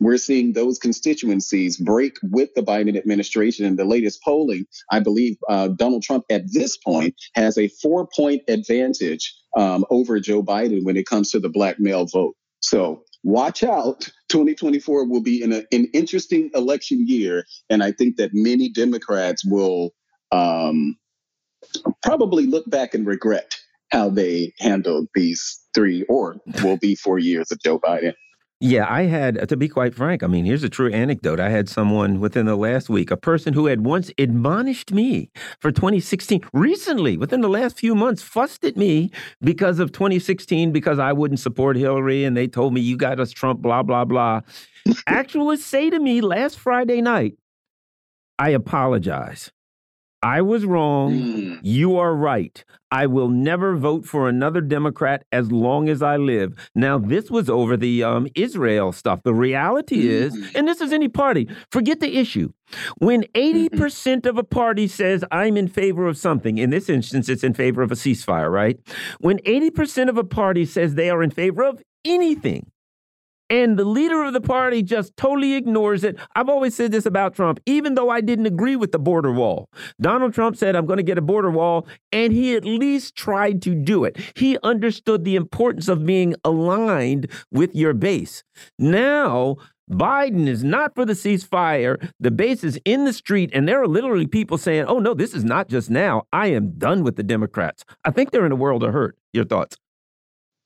Speaker 5: we're seeing those constituencies break with the Biden administration. In the latest polling, I believe uh, Donald Trump at this point has a four point advantage um, over Joe Biden when it comes to the black male vote. So watch out. 2024 will be an, an interesting election year. And I think that many Democrats will um, probably look back and regret how they handled these three or will be four years of Joe Biden.
Speaker 1: Yeah, I had, to be quite frank, I mean, here's a true anecdote. I had someone within the last week, a person who had once admonished me for 2016, recently, within the last few months, fussed at me because of 2016, because I wouldn't support Hillary and they told me, you got us Trump, blah, blah, blah. [LAUGHS] Actually, say to me last Friday night, I apologize. I was wrong. Mm. You are right. I will never vote for another Democrat as long as I live. Now, this was over the um, Israel stuff. The reality is, and this is any party, forget the issue. When 80% of a party says, I'm in favor of something, in this instance, it's in favor of a ceasefire, right? When 80% of a party says they are in favor of anything, and the leader of the party just totally ignores it. I've always said this about Trump, even though I didn't agree with the border wall. Donald Trump said, I'm going to get a border wall, and he at least tried to do it. He understood the importance of being aligned with your base. Now, Biden is not for the ceasefire. The base is in the street, and there are literally people saying, oh, no, this is not just now. I am done with the Democrats. I think they're in a world of hurt. Your thoughts?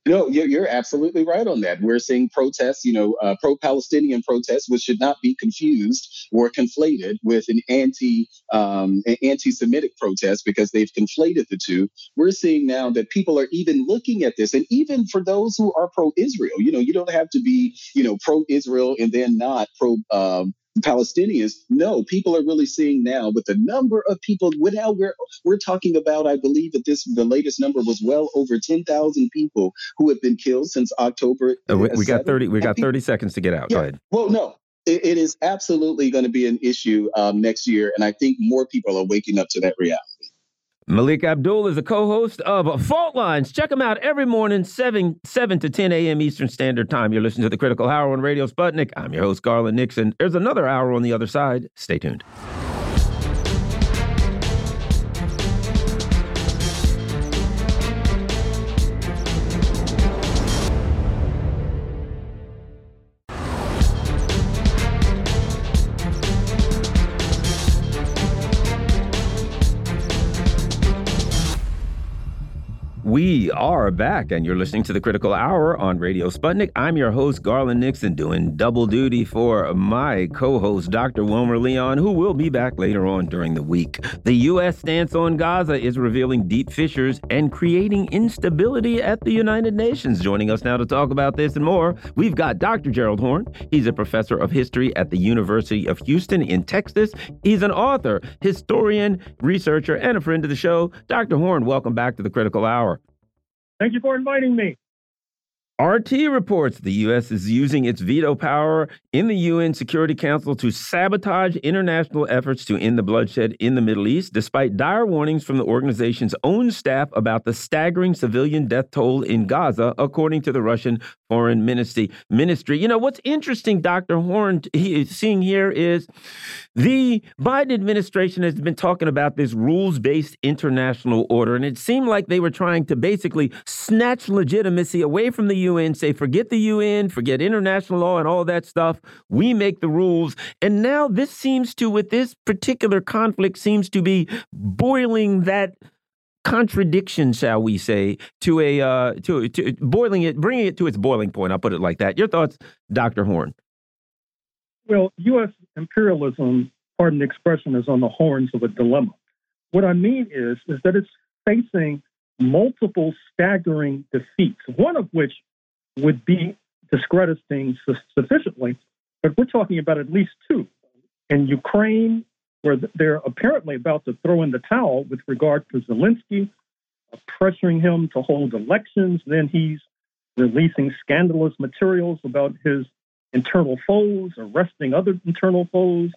Speaker 5: No, you're, absolutely right on that. We're seeing protests, you know, uh, pro-Palestinian protests, which should not be confused or conflated with an anti um, anti Semitic protest because they've conflated the two. We're seeing now that people are even looking at this, and even for those who are pro-Israel, you know, you don't have to be, you know, pro-Israel and then not pro. Um, Palestinians. No, people are really seeing now with the number of people. Now we're we're talking about, I believe that this the latest number was well over ten thousand people who have been killed since October.
Speaker 1: Uh, we, we got thirty. We got thirty seconds to get out. Yeah, Go ahead.
Speaker 5: Well, no, it, it is absolutely going to be an issue um, next year, and I think more people are waking up to that reality.
Speaker 1: Melik Abdul is a co-host of Fault Lines. Check him out every morning, 7, 7 to 10 a.m. Eastern Standard Time. You're listening to the Critical Hour on Radio Sputnik. I'm your host, Garland Nixon. There's another hour on the other side. Stay tuned. We are back, and you're listening to the Critical Hour on Radio Sputnik. I'm your host, Garland Nixon, doing double duty for my co host, Dr. Wilmer Leon, who will be back later on during the week. The U.S. stance on Gaza is revealing deep fissures and creating instability at the United Nations. Joining us now to talk about this and more, we've got Dr. Gerald Horne. He's a professor of history at the University of Houston in Texas. He's an author, historian, researcher, and a friend of the show. Dr. Horne, welcome back to the Critical Hour.
Speaker 6: Thank you for inviting me.
Speaker 1: RT reports the U.S. is using its veto power in the UN Security Council to sabotage international efforts to end the bloodshed in the Middle East, despite dire warnings from the organization's own staff about the staggering civilian death toll in Gaza, according to the Russian Foreign Ministry. Ministry. You know what's interesting, Dr. Horne, he is seeing here is the Biden administration has been talking about this rules-based international order, and it seemed like they were trying to basically snatch legitimacy away from the UN, say, forget the UN, forget international law and all that stuff. We make the rules. And now this seems to, with this particular conflict, seems to be boiling that contradiction, shall we say, to a uh, to to boiling it, bringing it to its boiling point. I'll put it like that. Your thoughts, Dr. Horne?
Speaker 6: Well, U.S. imperialism, pardon the expression, is on the horns of a dilemma. What I mean is, is that it's facing multiple staggering defeats, one of which would be discrediting sufficiently, but we're talking about at least two. In Ukraine, where they're apparently about to throw in the towel with regard to Zelensky, uh, pressuring him to hold elections. Then he's releasing scandalous materials about his internal foes, arresting other internal foes,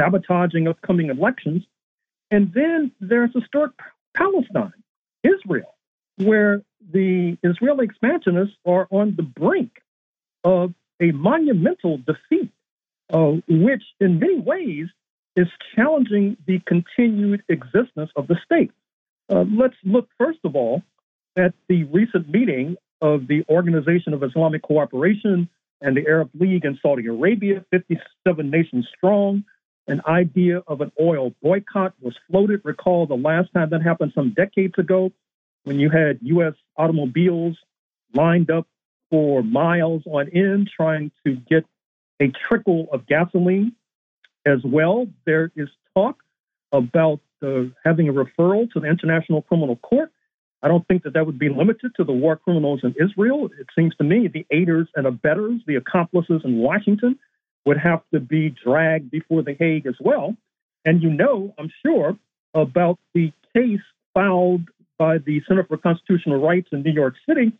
Speaker 6: sabotaging upcoming elections. And then there's historic Palestine, Israel, where the Israeli expansionists are on the brink of a monumental defeat, uh, which in many ways is challenging the continued existence of the state. Uh, let's look, first of all, at the recent meeting of the Organization of Islamic Cooperation and the Arab League in Saudi Arabia, 57 nations strong. An idea of an oil boycott was floated. Recall the last time that happened some decades ago when you had U.S. automobiles lined up for miles on end trying to get a trickle of gasoline as well. There is talk about uh, having a referral to the International Criminal Court. I don't think that that would be limited to the war criminals in Israel. It seems to me the aiders and abettors, the accomplices in Washington, would have to be dragged before The Hague as well. And you know, I'm sure, about the case filed by the Center for Constitutional Rights in New York City,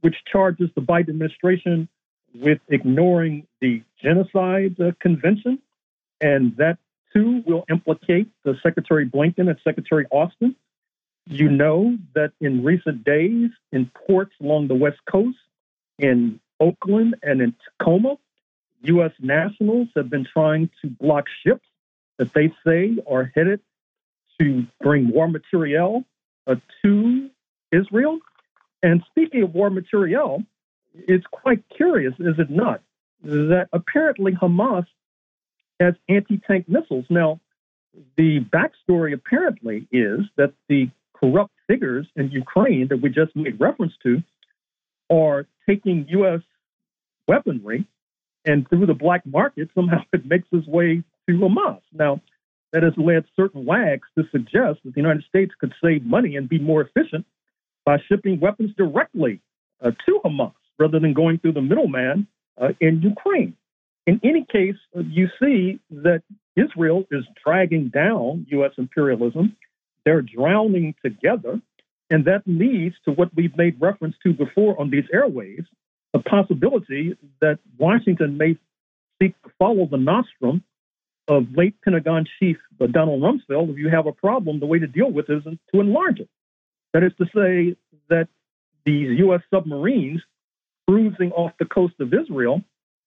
Speaker 6: which charges the Biden administration with ignoring the Genocide uh, Convention. And that too will implicate the Secretary Blinken and Secretary Austin. You know that in recent days, in ports along the West Coast, in Oakland and in Tacoma, U.S. nationals have been trying to block ships that they say are headed to bring war materiel uh, to Israel. And speaking of war materiel, it's quite curious, is it not, that apparently Hamas has anti tank missiles. Now, the backstory apparently is that the corrupt figures in Ukraine that we just made reference to are taking U.S. weaponry and through the black market, somehow [LAUGHS] it makes its way to Hamas. Now, that has led certain wags to suggest that the United States could save money and be more efficient by shipping weapons directly uh, to Hamas rather than going through the middleman uh, in Ukraine. In any case, uh, you see that Israel is dragging down U.S. imperialism. They're drowning together. And that leads to what we've made reference to before on these airwaves the possibility that Washington may seek to follow the nostrum of late Pentagon Chief Donald Rumsfeld. If you have a problem, the way to deal with it is to enlarge it. That is to say, that these U.S. submarines cruising off the coast of Israel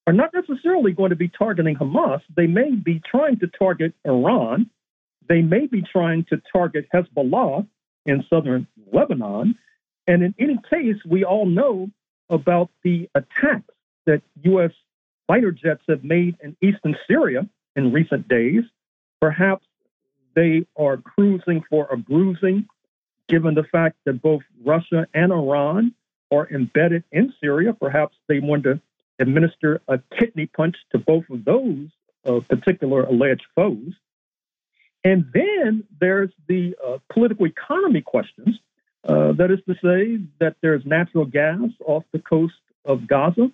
Speaker 6: are not necessarily going to be targeting Hamas. They may be trying to target Iran. They may be trying to target Hezbollah in southern Lebanon. And in any case, we all know about the attacks that U.S. fighter jets have made in eastern Syria in recent days. Perhaps they are cruising for a bruising, given the fact that both Russia and Iran are embedded in Syria. Perhaps they want to administer a kidney punch to both of those uh, particular alleged foes. And then there's the uh, political economy questions. Uh, that is to say, that there's natural gas off the coast of Gaza.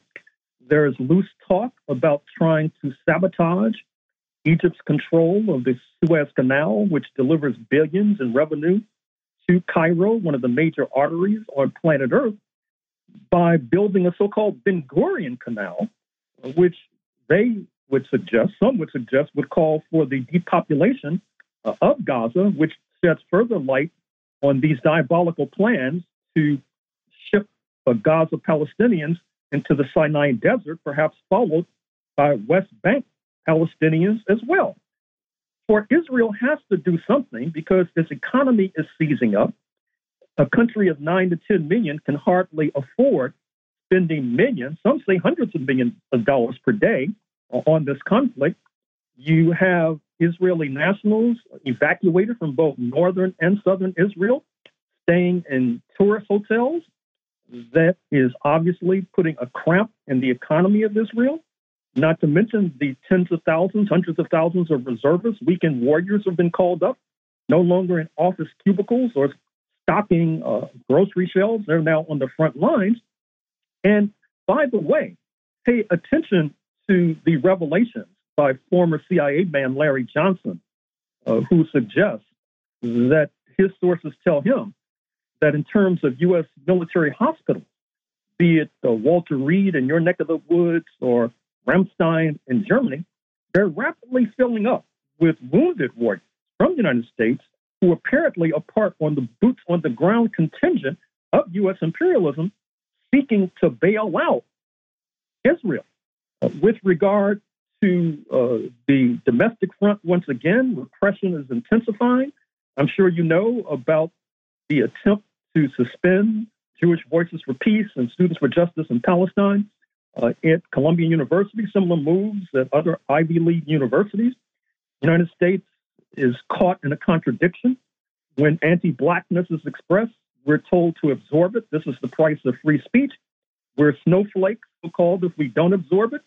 Speaker 6: There's loose talk about trying to sabotage Egypt's control of the Suez Canal, which delivers billions in revenue to Cairo, one of the major arteries on planet Earth, by building a so called Ben Gurion Canal, which they would suggest, some would suggest, would call for the depopulation uh, of Gaza, which sheds further light on these diabolical plans to ship the Gaza Palestinians into the Sinai Desert, perhaps followed by West Bank Palestinians as well. For Israel has to do something because its economy is seizing up. A country of 9 to 10 million can hardly afford spending millions, some say hundreds of millions of dollars per day on this conflict. You have Israeli nationals evacuated from both northern and southern Israel, staying in tourist hotels. That is obviously putting a cramp in the economy of Israel. Not to mention the tens of thousands, hundreds of thousands of reservists, weekend warriors have been called up, no longer in office cubicles or stocking uh, grocery shelves. They're now on the front lines. And by the way, pay attention to the revelations by former CIA man Larry Johnson, uh, who suggests that his sources tell him that in terms of U.S. military hospitals, be it uh, Walter Reed in your neck of the woods or Ramstein in Germany, they're rapidly filling up with wounded warriors from the United States who apparently are part on the boots on the ground contingent of U.S. imperialism seeking to bail out Israel. Uh, with regard to uh, the domestic front once again. Repression is intensifying. I'm sure you know about the attempt to suspend Jewish Voices for Peace and Students for Justice in Palestine at Columbia University, similar moves at other Ivy League universities. The United States is caught in a contradiction. When anti blackness is expressed, we're told to absorb it. This is the price of free speech. We're snowflakes, so called, if we don't absorb it.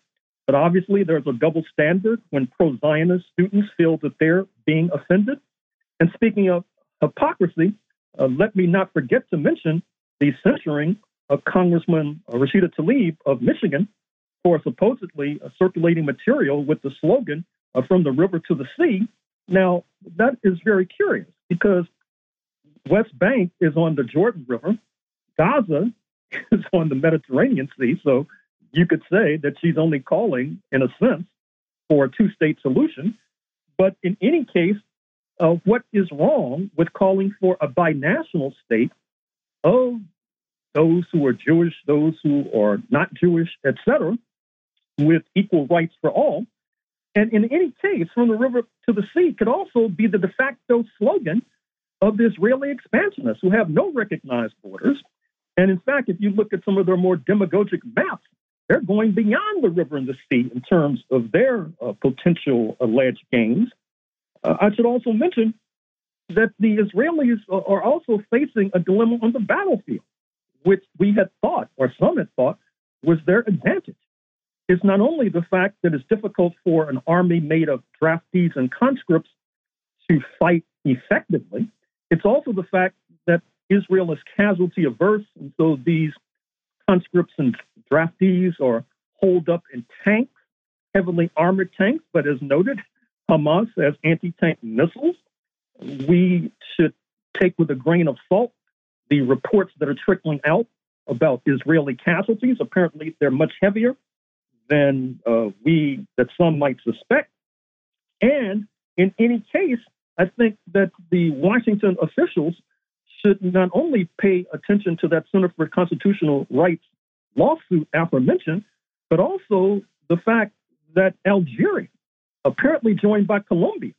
Speaker 6: But obviously, there's a double standard when pro Zionist students feel that they're being offended. And speaking of hypocrisy, uh, let me not forget to mention the censoring of Congressman Rashida Tlaib of Michigan for supposedly uh, circulating material with the slogan uh, from the river to the sea. Now, that is very curious because West Bank is on the Jordan River, Gaza [LAUGHS] is on the Mediterranean Sea. So you could say that she's only calling, in a sense, for a two state solution. But in any case, uh, what is wrong with calling for a binational state of those who are Jewish, those who are not Jewish, etc., with equal rights for all? And in any case, from the river to the sea could also be the de facto slogan of the Israeli expansionists who have no recognized borders. And in fact, if you look at some of their more demagogic maps, they're going beyond the river and the sea in terms of their uh, potential alleged gains. Uh, I should also mention that the Israelis are also facing a dilemma on the battlefield, which we had thought, or some had thought, was their advantage. It's not only the fact that it's difficult for an army made of draftees and conscripts to fight effectively, it's also the fact that Israel is casualty averse, and so these conscripts and draftees are holed up in tanks, heavily armored tanks, but as noted, Hamas has anti tank missiles. We should take with a grain of salt the reports that are trickling out about Israeli casualties. Apparently, they're much heavier than uh, we that some might suspect. And in any case, I think that the Washington officials should not only pay attention to that Center for Constitutional Rights lawsuit aforementioned, but also the fact that Algeria, apparently joined by Colombia,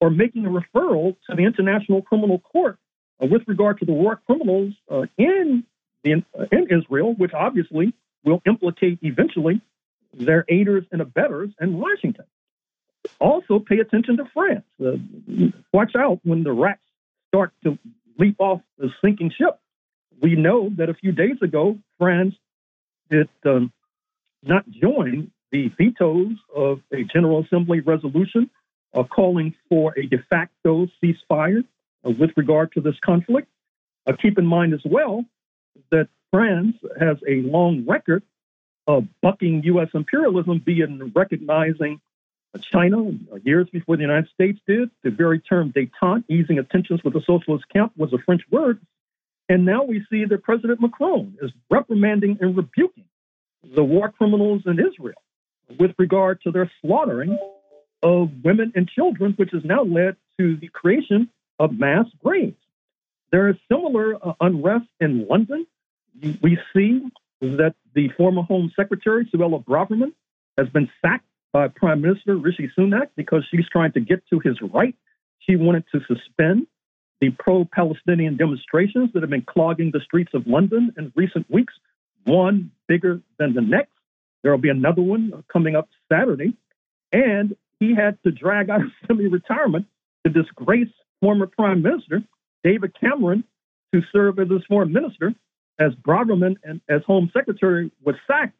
Speaker 6: are making a referral to the International Criminal Court with regard to the war criminals uh, in, in, uh, in Israel, which obviously will implicate eventually their aiders and abettors in Washington. Also, pay attention to France. Uh, watch out when the rats start to leap off the sinking ship. We know that a few days ago, France did um, not join the vetoes of a General Assembly resolution uh, calling for a de facto ceasefire uh, with regard to this conflict. Uh, keep in mind as well that France has a long record of bucking U.S. imperialism, be it in recognizing China uh, years before the United States did. The very term détente, easing tensions with the socialist camp, was a French word. And now we see that President Macron is reprimanding and rebuking the war criminals in Israel with regard to their slaughtering of women and children, which has now led to the creation of mass graves. There is similar uh, unrest in London. We see that the former Home Secretary, Suella Braverman, has been sacked by Prime Minister Rishi Sunak because she's trying to get to his right. She wanted to suspend the pro Palestinian demonstrations that have been clogging the streets of London in recent weeks, one bigger than the next. There will be another one coming up Saturday. And he had to drag out of [LAUGHS] semi retirement to disgrace former Prime Minister David Cameron to serve as his foreign minister as Braverman and as Home Secretary was sacked,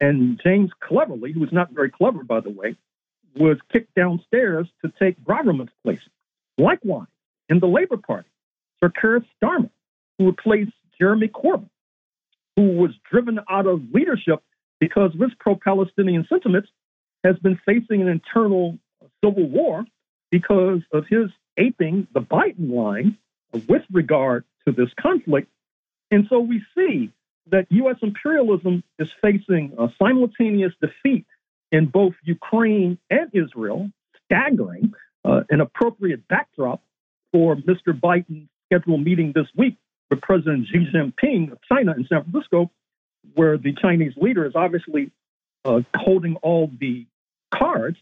Speaker 6: and James Cleverly, who was not very clever, by the way, was kicked downstairs to take Braverman's place. Likewise, in the Labor Party, Sir Keir Starmer, who replaced Jeremy Corbyn, who was driven out of leadership because of his pro-Palestinian sentiments, has been facing an internal civil war because of his aping the Biden line with regard to this conflict and so we see that U.S. imperialism is facing a simultaneous defeat in both Ukraine and Israel, staggering, uh, an appropriate backdrop for Mr. Biden's scheduled meeting this week with President Xi Jinping of China in San Francisco, where the Chinese leader is obviously uh, holding all the cards.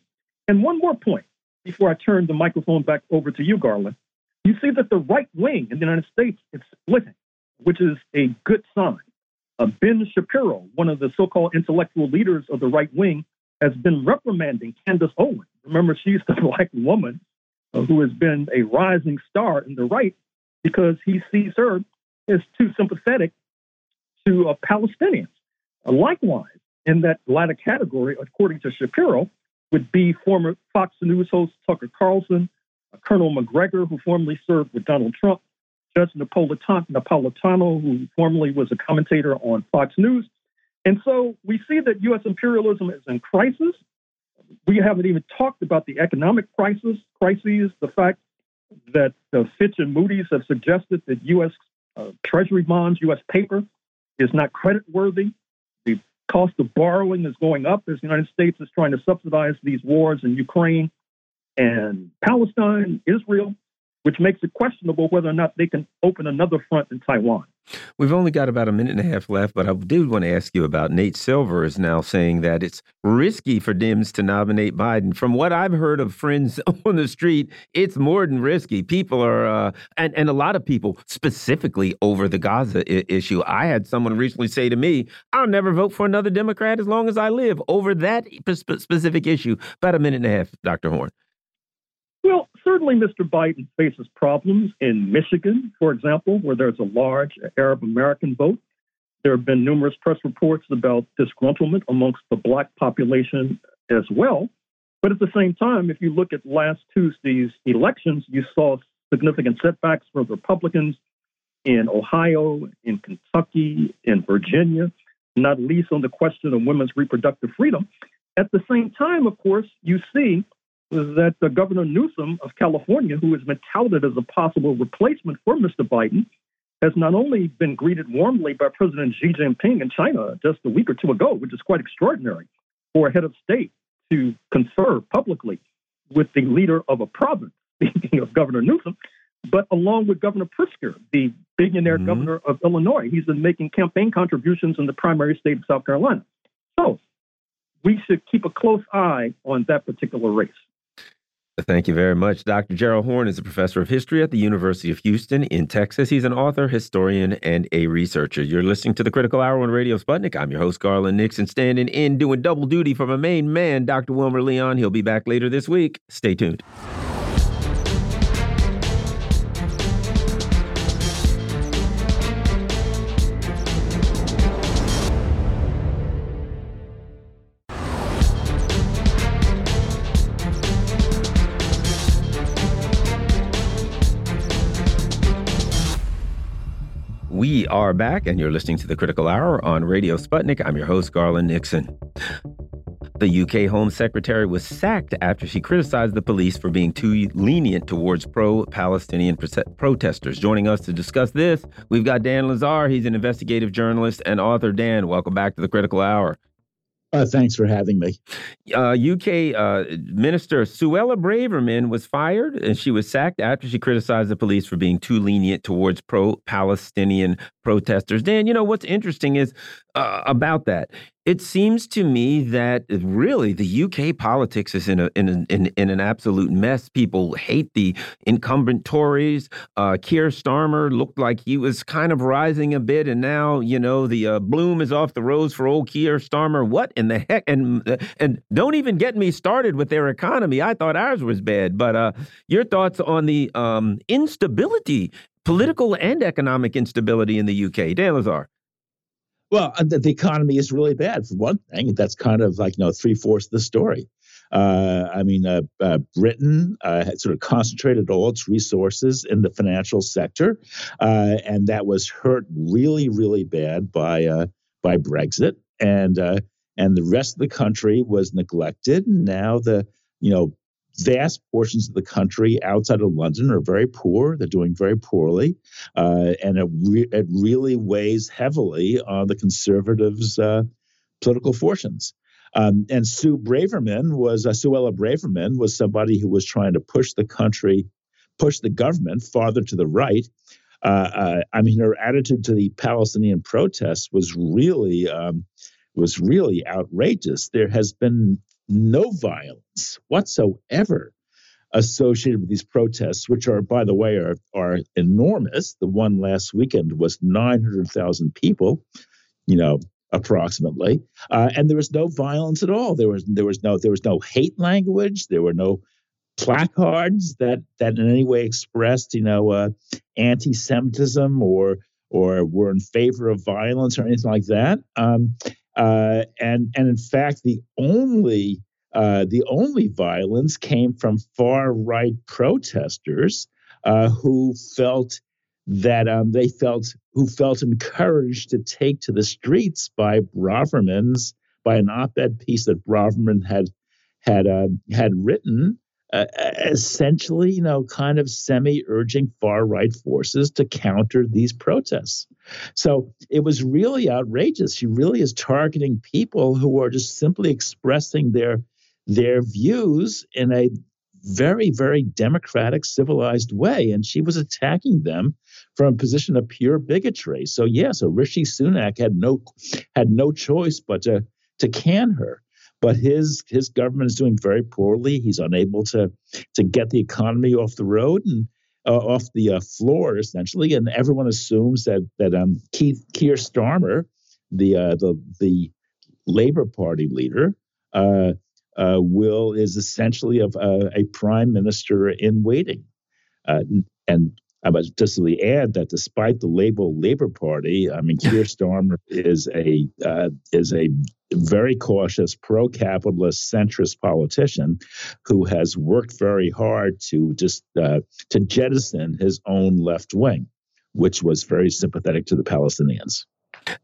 Speaker 6: And one more point before I turn the microphone back over to you, Garland. You see that the right wing in the United States is splitting which is a good sign. Uh, ben Shapiro, one of the so called intellectual leaders of the right wing, has been reprimanding Candace Owens. Remember, she's the [LAUGHS] black woman uh, who has been a rising star in the right because he sees her as too sympathetic to uh, Palestinians. Uh, likewise, in that latter category, according to Shapiro, would be former Fox News host Tucker Carlson, Colonel Macgregor, who formerly served with Donald Trump, Judge Napolitano, who formerly was a commentator on Fox News. And so we see that U.S. imperialism is in crisis. We haven't even talked about the economic crisis, crises, the fact that uh, Fitch and Moody's have suggested that U.S. Uh, Treasury bonds, U.S. paper, is not creditworthy. The cost of borrowing is going up as the United States is trying to subsidize these wars in Ukraine and Palestine, Israel. Which makes it questionable whether or not they can open another front in Taiwan.
Speaker 1: We've only got about a minute and a half left, but I do want to ask you about Nate Silver is now saying that it's risky for Dems to nominate Biden. From what I've heard of friends [LAUGHS] on the street, it's more than risky. People are, uh, and, and a lot of people specifically over the Gaza issue. I had someone recently say to me, I'll never vote for another Democrat as long as I live over that specific issue. About a minute and a half, Dr. Horne.
Speaker 6: Certainly Mr. Biden faces problems in Michigan, for example, where there's a large Arab American vote. There have been numerous press reports about disgruntlement amongst the black population as well. But at the same time, if you look at last Tuesday's elections, you saw significant setbacks for the Republicans in Ohio, in Kentucky, in Virginia, not least on the question of women's reproductive freedom. At the same time, of course, you see that the Governor Newsom of California, who has been touted as a possible replacement for Mr. Biden, has not only been greeted warmly by President Xi Jinping in China just a week or two ago, which is quite extraordinary for a head of state to confer publicly with the leader of a province, [LAUGHS] speaking of Governor Newsom, but along with Governor Pritzker, the billionaire mm-hmm. governor of Illinois. He's been making campaign contributions in the primary state of South Carolina. So we should keep a close eye on that particular race.
Speaker 1: Thank you very much. Dr. Gerald Horne is a professor of history at the University of Houston in Texas. He's an author, historian, and a researcher. You're listening to the Critical Hour on Radio Sputnik. I'm your host, Garland Nixon, standing in, doing double duty for my main man, Dr. Wilmer Leon. He'll be back later this week. Stay tuned. We are back, and you're listening to the Critical Hour on Radio Sputnik. I'm your host, Garland Nixon. The UK Home Secretary was sacked after she criticized the police for being too lenient towards pro Palestinian protesters. Joining us to discuss this, we've got Dan Lazare. He's an investigative journalist and author. Dan, welcome back to the Critical Hour.
Speaker 7: Uh, thanks for having me.
Speaker 1: Uh, UK uh, Minister Suella Braverman was fired and she was sacked after she criticized the police for being too lenient towards pro Palestinian protesters. Dan, you know what's interesting is uh, about that it seems to me that really the UK politics is in a in, a, in, in an absolute mess. People hate the incumbent Tories. Uh, Keir Starmer looked like he was kind of rising a bit, and now you know the uh, bloom is off the rose for old Keir Starmer. What in the heck? And uh, and don't even get me started with their economy. I thought ours was bad, but uh, your thoughts on the um, instability, political and economic instability in the UK, Dan Lazare.
Speaker 7: Well, uh, the, the economy is really bad for one thing. That's kind of like you know three fourths of the story. Uh, I mean, uh, uh, Britain uh, had sort of concentrated all its resources in the financial sector, uh, and that was hurt really, really bad by by Brexit, and and the rest of the country was neglected. And now the you know vast portions of the country outside of London are very poor. They're doing very poorly, uh, and it, re- it, really weighs heavily on the conservatives' uh, political fortunes. Um, and Sue Braverman was uh, Suella Braverman was somebody who was trying to push the country, push the government farther to the right. Uh, uh, I mean, her attitude to the Palestinian protests was really um, was really outrageous. There has been no violence whatsoever associated with these protests, which are, by the way, are, are enormous. The one last weekend was 900,000 people, you know, approximately, uh, and there was no violence at all. There was there was no there was no hate language. There were no placards that that in any way expressed, you know, uh, anti-Semitism or or were in favor of violence or anything like that. Um, uh, and and in fact, the only uh, the only violence came from far right protesters uh, who felt that um, they felt who felt encouraged to take to the streets by Braverman's by an op-ed piece that Braverman had had uh, had written essentially, you know, kind of semi urging far right forces to counter these protests. So it was really outrageous. She really is targeting people who are just simply expressing their their views in a very, very democratic, civilized way. And she was attacking them from a position of pure bigotry. So yeah, so Rishi Sunak had no had no choice but to to can her. But his his government is doing very poorly. He's unable to to get the economy off the road and uh, off the uh, floor essentially. And everyone assumes that that um, Keith Keir Starmer, the uh, the the Labor Party leader, uh, uh, will is essentially of uh, a prime minister in waiting. and I must just add that despite the label Labor Party, I mean Keir Starmer is a uh, is a very cautious pro-capitalist centrist politician who has worked very hard to just uh, to jettison his own left wing, which was very sympathetic to the Palestinians.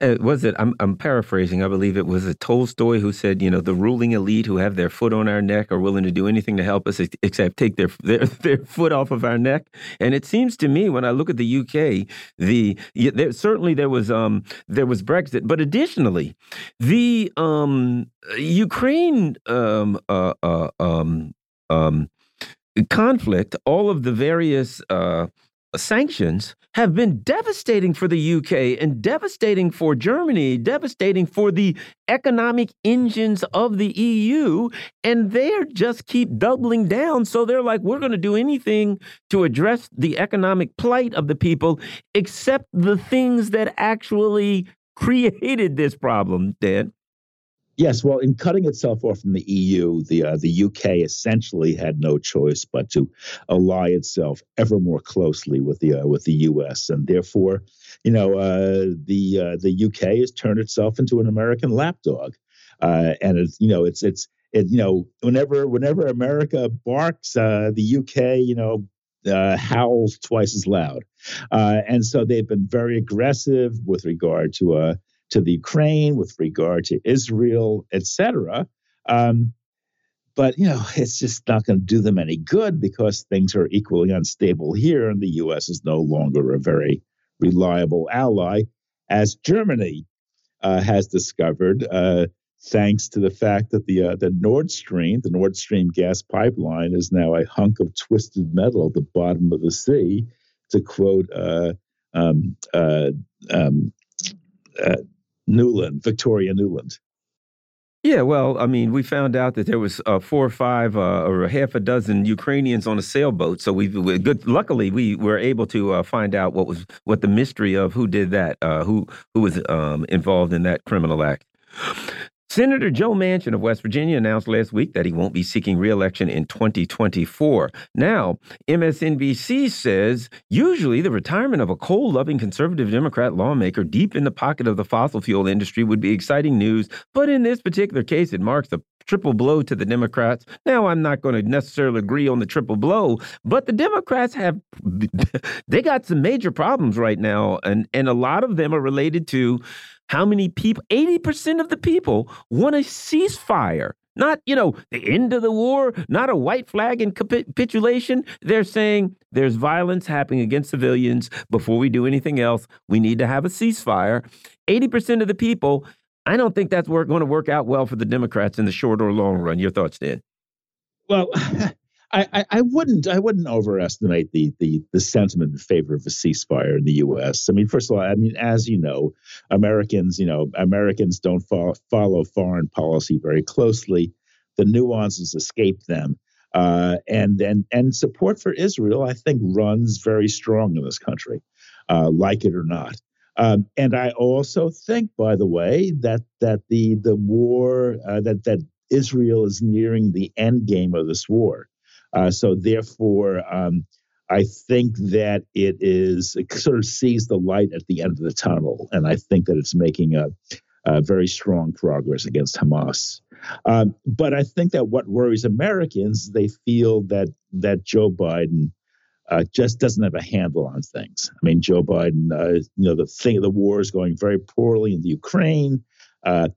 Speaker 1: Uh, was it? I'm, I'm paraphrasing. I believe it was a Tolstoy who said, you know, the ruling elite who have their foot on our neck are willing to do anything to help us except take their, their [LAUGHS] their foot off of our neck. And it seems to me when I look at the UK, the there, certainly there was um there was Brexit, but additionally, the um Ukraine um uh, uh um um conflict, all of the various uh sanctions have been devastating for the UK and devastating for Germany, devastating for the economic engines of the EU. And they're just keep doubling down. So they're like, we're going to do anything to address the economic plight of the people, except the things that actually [LAUGHS] created this problem, Dan.
Speaker 7: Yes, well, in cutting itself off from the EU, the uh, the UK essentially had no choice but to ally itself ever more closely with the uh, with the US, and therefore, you know, uh, the uh, the UK has turned itself into an American lapdog, uh, and it's you know it's it's it, you know whenever whenever America barks, uh, the UK you know uh, howls twice as loud. Uh, and so they've been very aggressive with regard to uh, to the Ukraine, with regard to Israel, etc. Um, but you know, it's just not going to do them any good because things are equally unstable here, and the U.S. is no longer a very reliable ally, as Germany uh, has discovered, uh, thanks to the fact that the uh, the Nord Stream, the Nord Stream gas pipeline, is now a hunk of twisted metal at the bottom of the sea. To quote uh, um, uh, um, Nuland, Victoria Nuland?
Speaker 1: Yeah, well, I mean, we found out that there was uh, four or five uh, or half a dozen Ukrainians on a sailboat. So we, we good. Luckily, we were able to uh, find out what was what the mystery of who did that, uh, who who was um, involved in that criminal act. Senator Joe Manchin of West Virginia announced last week that he won't be seeking reelection in 2024. Now, MSNBC says usually the retirement of a coal loving conservative Democrat lawmaker deep in the pocket of the fossil fuel industry would be exciting news, but in this particular case, it marks a triple blow to the Democrats. Now, I'm not going to necessarily agree on the triple blow, but the Democrats have [LAUGHS] they got some major problems right now, and and a lot of them are related to how many people, 80% of the people want a ceasefire. Not, you know, the end of the war, not a white flag and capitulation. They're saying there's violence happening against civilians. Before we do anything else, we need to have a ceasefire. 80% of the people, I don't think that's going to work out well for the Democrats in the short or long run. Your thoughts, Dan?
Speaker 7: Well, [LAUGHS] I, I, wouldn't I wouldn't overestimate the, the the sentiment in favor of a ceasefire in the U.S. I mean, first of all, I mean, as you know, Americans, you know, Americans don't follow, follow foreign policy very closely. The nuances escape them, uh, and and and support for Israel, I think, runs very strong in this country, uh, like it or not. Um, and I also think, by the way, that that the the war uh, that that Israel is nearing the end game of this war. Uh, so therefore, um, I think that it is it sort of sees the light at the end of the tunnel, and I think that it's making a, a very strong progress against Hamas. Um, but I think that what worries Americans, they feel that that Joe Biden uh, just doesn't have a handle on things. I mean, Joe Biden, uh, you know, the thing, the war is going very poorly in the Ukraine. Uh,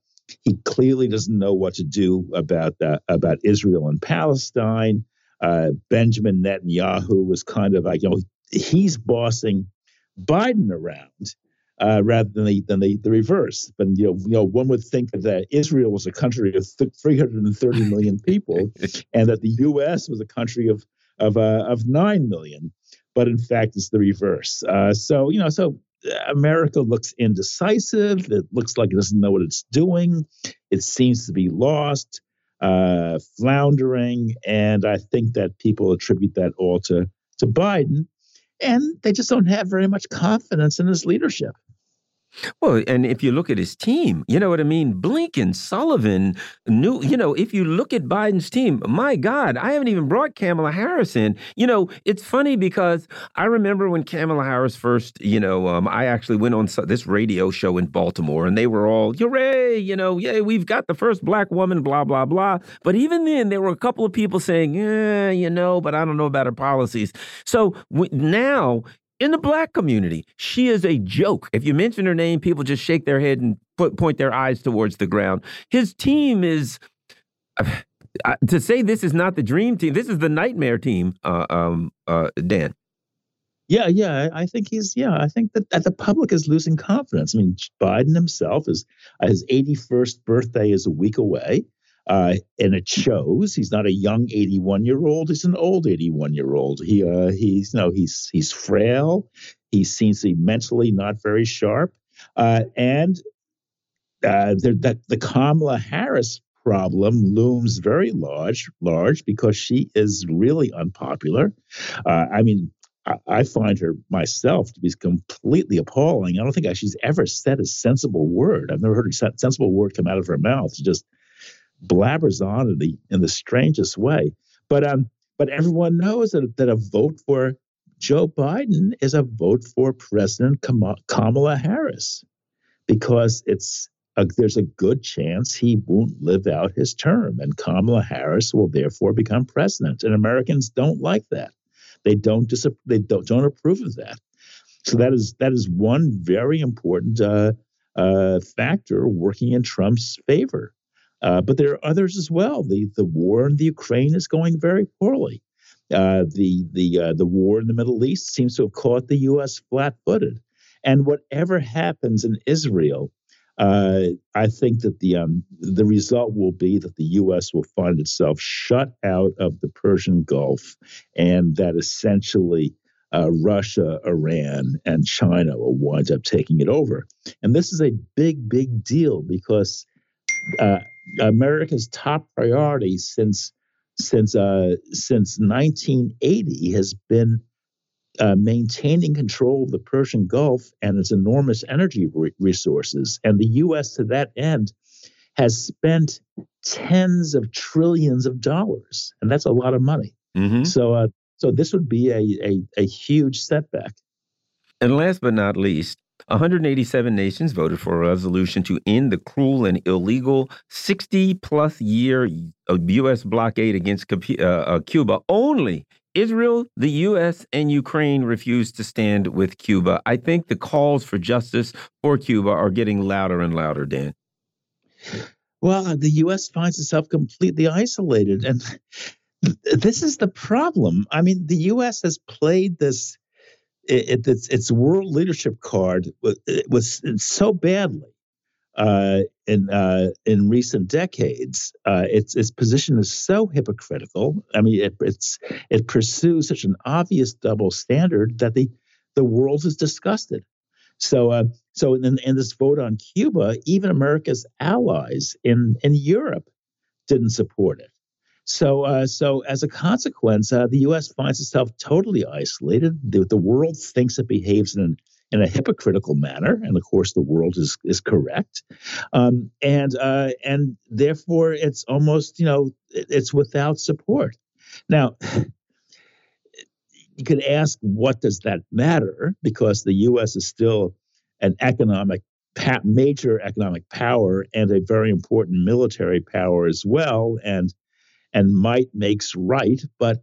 Speaker 7: he clearly doesn't know what to do about that, about Israel and Palestine uh, Benjamin Netanyahu was kind of like, you know, he's bossing Biden around. uh, rather than the than the, the reverse. But you know, you know, one would think that Israel was a country of 330 [LAUGHS] million people, and that the U.S. was a country of of uh, of nine million. But in fact, it's the reverse. Uh, so you know, so America looks indecisive. It looks like it doesn't know what it's doing. It seems to be lost, uh, floundering, and I think that people attribute that all to to Biden, and they just don't have very much confidence in his leadership.
Speaker 1: Well, and if you look at his team, you know what I mean? Blinken, Sullivan, new, you know, if you look at Biden's team, my God, I haven't even brought Kamala Harris in. You know, it's funny because I remember when Kamala Harris first, you know, um, I actually went on this radio show in Baltimore and they were all, hooray, you know, yay, we've got the first black woman, blah, blah, blah. But even then, there were a couple of people saying, yeah, you know, but I don't know about her policies. So now in the black community, she is a joke. If you mention her name, people just shake their head and put, point their eyes towards the ground. His team is. [SIGHS] Uh, to say this is not the dream team, this is the nightmare team, uh, um, uh, Dan.
Speaker 7: Yeah, yeah, I think he's. Yeah, I think that, that the public is losing confidence. I mean, Biden himself is his 81st birthday is a week away. Uh, and it shows he's not a young 81 year old he's an old 81 year old he uh, he's you know he's he's frail he seems to be mentally not very sharp uh, and uh, that the Kamala Harris problem looms very large large because she is really unpopular uh, I mean I, I find her myself to be completely appalling. I don't think she's ever said a sensible word. I've never heard a sensible word come out of her mouth. She just blabbers on in the in the strangest way. But um, but everyone knows that that a vote for Joe Biden is a vote for President Kamala Harris because it's a, there's a good chance he won't live out his term, and Kamala Harris will therefore become president. And Americans don't like that; they don't dis- they don't, don't approve of that. So that is that is one very important uh, uh, factor working in Trump's favor. Uh, but there are others as well. The the war in the Ukraine is going very poorly. Uh, the the uh, the war in the Middle East seems to have caught the U.S. flat-footed. And whatever happens in Israel, uh, I think that the um, the result will be that the U.S. will find itself shut out of the Persian Gulf, and that essentially uh, Russia, Iran, and China will wind up taking it over. And this is a big, big deal because uh, America's top priority since since uh, since 1980 has been uh, maintaining control of the Persian Gulf and its enormous energy re- resources. And the U.S. to that end has spent tens of trillions of dollars, and that's a lot of money. Mm-hmm. So, uh, so this would be a, a, a huge setback.
Speaker 1: And last but not least, 187 nations voted for a resolution to end the cruel and illegal 60 plus year U.S. blockade against uh, uh, Cuba. Only Israel, the U.S., and Ukraine refused to stand with Cuba. I think the calls for justice for Cuba are getting louder and louder, Dan.
Speaker 7: Well, the U.S. finds itself completely isolated. And [LAUGHS] this is the problem. I mean, the U.S. has played this it, its its world leadership card was, was so badly uh, in uh, in recent decades. Uh, its its position is so hypocritical. I mean, it, it's it pursues such an obvious double standard that the the world is disgusted. So, uh, so in, in this vote on Cuba, even America's allies in in Europe didn't support it. So, uh, so as a consequence, uh, the U.S. finds itself totally isolated. The, the world thinks it behaves in an, in a hypocritical manner, and of course, the world is is correct, um, and uh, and therefore, it's almost you know it's without support. Now, you could ask, what does that matter? Because the U.S. is still an economic major economic power and a very important military power as well, and and might makes right, but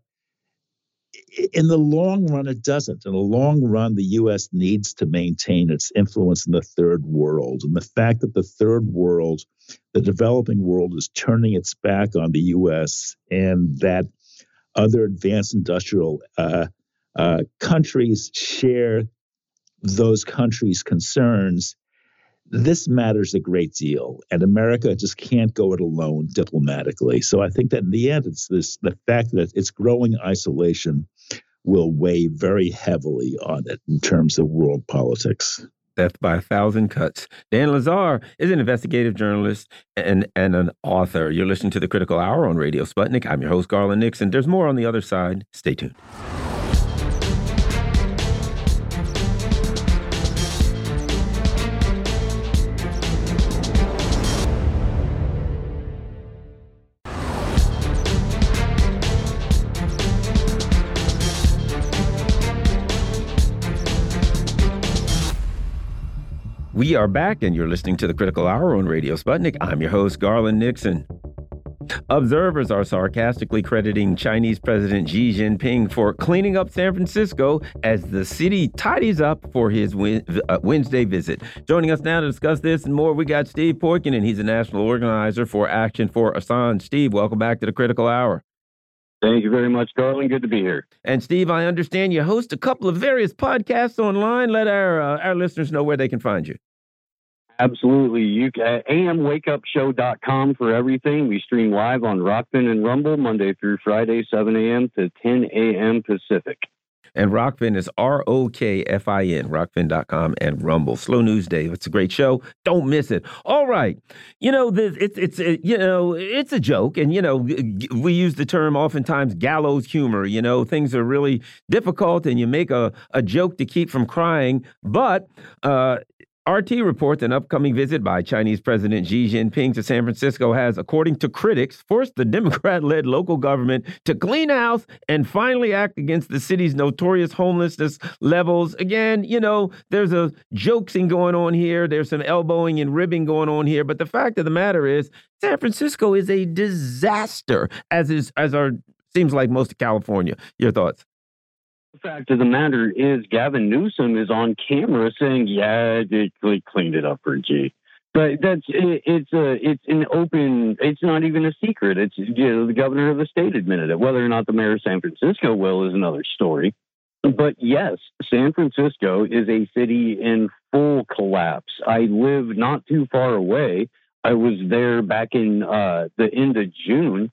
Speaker 7: in the long run, it doesn't. In the long run, the U.S. needs to maintain its influence in the third world. And the fact that the third world, the developing world, is turning its back on the U.S. and that other advanced industrial uh, uh, countries share those countries' concerns, this matters a great deal, and America just can't go it alone diplomatically. So I think that in the end, it's this the fact that it's growing isolation will weigh very heavily on it in terms of world politics.
Speaker 1: Death by a Thousand Cuts. Dan Lazare is an investigative journalist and, and an author. You're listening to the Critical Hour on Radio Sputnik. I'm your host, Garland Nixon. There's more on the other side. Stay tuned. We are back, and you're listening to the Critical Hour on Radio Sputnik. I'm your host, Garland Nixon. Observers are sarcastically crediting Chinese President Xi Jinping for cleaning up San Francisco as the city tidies up for his uh, Wednesday visit. Joining us now to discuss this and more, we got Steve Poikonen. He's a national organizer for Action for Assange. Steve, welcome back to the Critical Hour.
Speaker 8: Thank you very much, Garland. Good to be here.
Speaker 1: And Steve, I understand you host a couple of various podcasts online. Let our uh, our listeners know where they can find you.
Speaker 8: Absolutely. You can amwakeupshow.com for everything. We stream live on Rokfin and Rumble Monday through Friday, 7 a.m. to 10 a.m. Pacific.
Speaker 1: And Rokfin is R O K F I N, rokfin.com and Rumble. Slow News Day. It's a great show. Don't miss it. All right. You know, this, it's, it's, it, you know, it's a joke. And, you know, we use the term oftentimes gallows humor. You know, things are really difficult and you make a, a joke to keep from crying. But, uh, RT reports an upcoming visit by Chinese President Xi Jinping to San Francisco has, according to critics, forced the Democrat led local government to clean house and finally act against the city's notorious homelessness levels. Again, you know, there's a jokesing going on here, there's some elbowing and ribbing going on here, but the fact of the matter is, San Francisco is a disaster, as is as our seems like most of California. Your thoughts?
Speaker 8: Fact of the matter is, Gavin Newsom is on camera saying, "Yeah, they cleaned it up for Xi." But that's it, it's a it's an open. It's not even a secret. It's you know the governor of the state admitted it. Whether or not the mayor of San Francisco will is another story. But yes, San Francisco is a city in full collapse. I live not too far away. I was there back in uh, the end of June,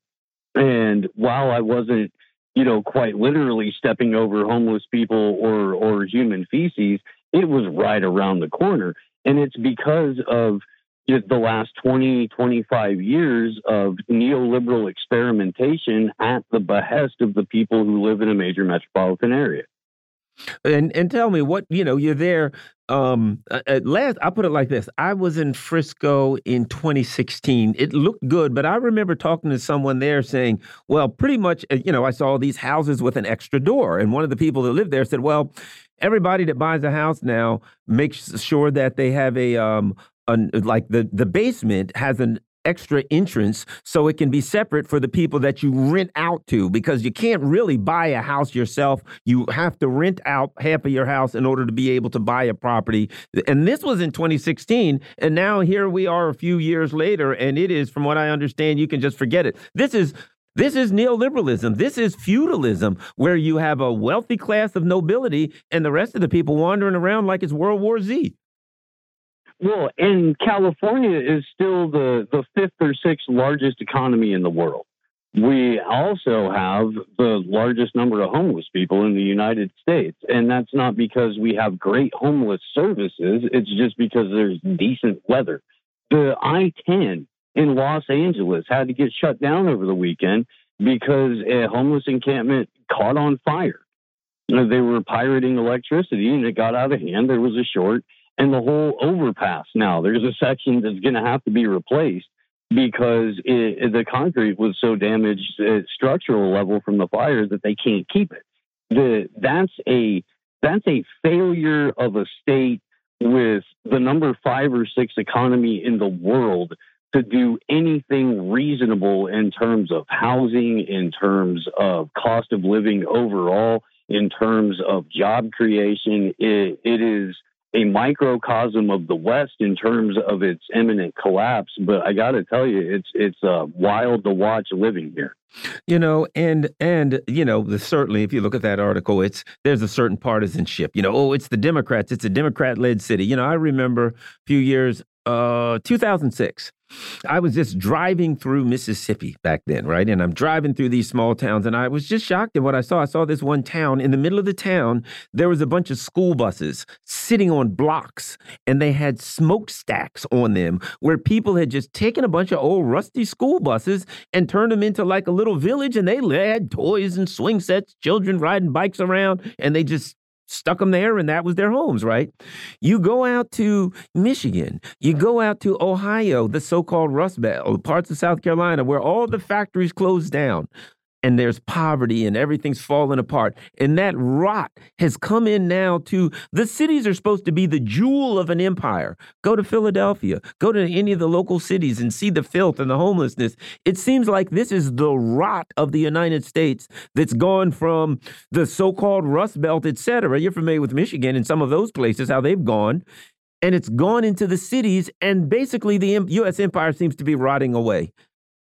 Speaker 8: and while I wasn't you know, quite literally stepping over homeless people or or human feces, it was right around the corner. And it's because of the last 20, 25 years of neoliberal experimentation at the behest of the people who live in a major metropolitan area.
Speaker 1: And and tell me what you know. You're there. Um, at last, I put it like this: I was in Frisco in 2016. It looked good, but I remember talking to someone there saying, "Well, pretty much, uh, you know, I saw these houses with an extra door." And one of the people that lived there said, "Well, everybody that buys a house now makes sure that they have a um, like the the basement has an extra entrance so it can be separate for the people that you rent out to because you can't really buy a house yourself. You have to rent out half of your house in order to be able to buy a property. And this was in 2016. And now here we are a few years later. And it is, from what I understand, you can just forget it. This is this is neoliberalism. This is feudalism, where you have a wealthy class of nobility and the rest of the people wandering around like it's World War Z.
Speaker 8: Well, and California is still the, the fifth or sixth largest economy in the world. We also have the largest number of homeless people in the United States. And that's not because we have great homeless services, it's just because there's decent weather. The I 10 in Los Angeles had to get shut down over the weekend because a homeless encampment caught on fire. They were pirating electricity and it got out of hand. There was a short and the whole overpass now. There's a section that's going to have to be replaced because it, the concrete was so damaged at structural level from the fire that they can't keep it. The, that's a that's a failure of a state with the number five or six economy in the world to do anything reasonable in terms of housing, in terms of cost of living overall, in terms of job creation. it, it is a microcosm of the West in terms of its imminent collapse. But I got to tell you, it's it's uh, wild to watch living here.
Speaker 1: You know, and and you know, the, certainly if you look at that article, it's there's a certain partisanship. You know, oh, it's the Democrats. It's a Democrat-led city. You know, I remember a few years, uh, 2006. I was just driving through Mississippi back then, right? And I'm driving through these small towns, and I was just shocked at what I saw. I saw this one town. In the middle of the town, there was a bunch of school buses sitting on blocks, and they had smokestacks on them where people had just taken a bunch of old rusty school buses and turned them into like a little village, and they had toys and swing sets, children riding bikes around, and they just stuck them there and that was their homes, right? You go out to Michigan, you go out to Ohio, the so called Rust Belt, parts of South Carolina where all the factories closed down and there's poverty and everything's falling apart. And that rot has come in now to the cities are supposed to be the jewel of an empire. Go to Philadelphia, go to any of the local cities and see the filth and the homelessness. It seems like this is the rot of the United States that's gone from the so called Rust Belt, et cetera. You're familiar with Michigan and some of those places, how they've gone. And it's gone into the cities, and basically the U.S. empire seems to be rotting away.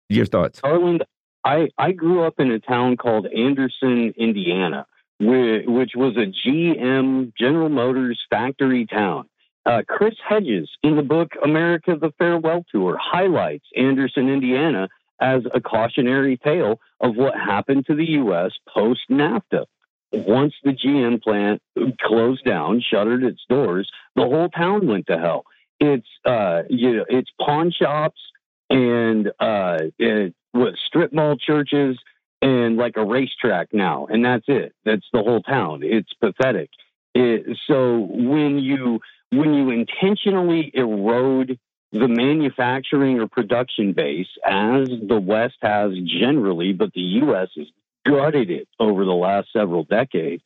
Speaker 1: Your thoughts?
Speaker 8: Harland, I, I grew up in a town called Anderson, Indiana, which was a GM General Motors factory town. Uh, Chris Hedges, in the book America the Farewell Tour, highlights Anderson, Indiana as a cautionary tale of what happened to the U.S. post NAFTA. Once the GM plant closed down, shuttered its doors, the whole town went to hell. It's uh, you know, it's pawn shops and uh, it, what strip mall churches and like a racetrack now, and that's it. That's the whole town. It's pathetic. It, so when you when you intentionally erode the manufacturing or production base, as the West has generally, but the U.S. has gutted it over the last several decades.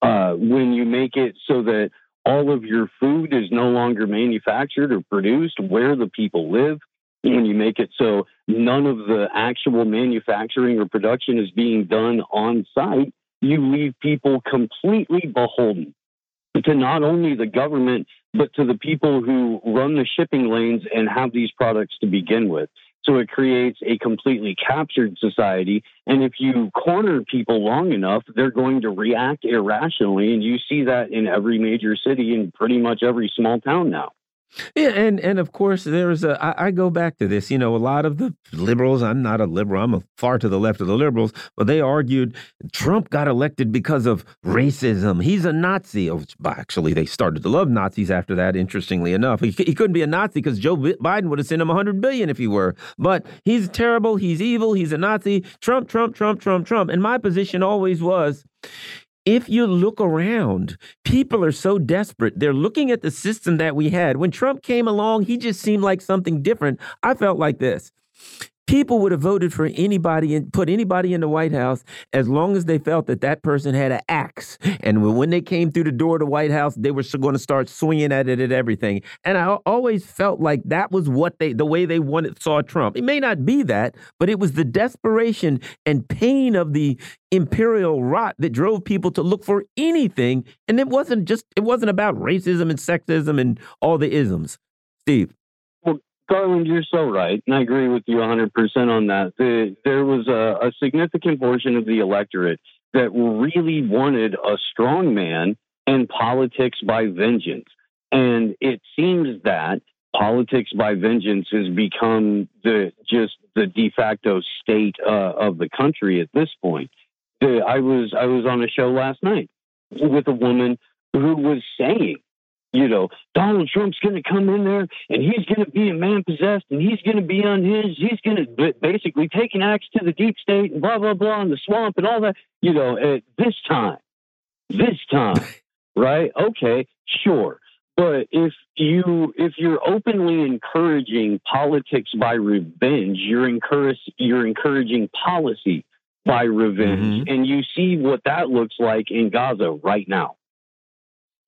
Speaker 8: Uh, when you make it so that all of your food is no longer manufactured or produced where the people live, when you make it so none of the actual manufacturing or production is being done on site, you leave people completely beholden to not only the government, but to the people who run the shipping lanes and have these products to begin with. So it creates a completely captured society. And if you corner people long enough, they're going to react irrationally. And you see that in every major city and pretty much every small town now.
Speaker 1: Yeah, and and of course there's a. I, I go back to this. You know, a lot of the liberals. I'm not a liberal. I'm a far to the left of the liberals. But they argued Trump got elected because of racism. He's a Nazi. Oh, actually, they started to love Nazis after that. Interestingly enough, he, he couldn't be a Nazi because Joe Biden would have sent him 100 billion if he were. But he's terrible. He's evil. He's a Nazi. Trump, Trump, Trump, Trump, Trump. And my position always was if you look around, people are so desperate. They're looking at the system that we had. When Trump came along, he just seemed like something different. I felt like this people would have voted for anybody and put anybody in the White House as long as they felt that that person had an axe. And when they came through the door of the White House, they were going to start swinging at it and everything. And I always felt like that was what they, the way they wanted, saw Trump. It may not be that, but it was the desperation and pain of the imperial rot that drove people to look for anything. And it wasn't just, it wasn't about racism and sexism and all the isms. Steve.
Speaker 8: Garland, you're so right, and I agree with you 100% on that. The, there was a, a significant portion of the electorate that really wanted a strong man and politics by vengeance. And it seems that politics by vengeance has become the just the de facto state uh, of the country at this point. The, I was I was on a show last night with a woman who was saying you know, Donald Trump's going to come in there and he's going to be a man possessed and he's going to be on his, he's going to basically take an axe to the deep state and blah, blah, blah, and the swamp and all that, you know, at this time, this time, [LAUGHS] right? Okay, sure. But if you if you're openly encouraging politics by revenge, you're encourage you're encouraging policy by revenge, mm-hmm. and you see what that looks like in Gaza right now.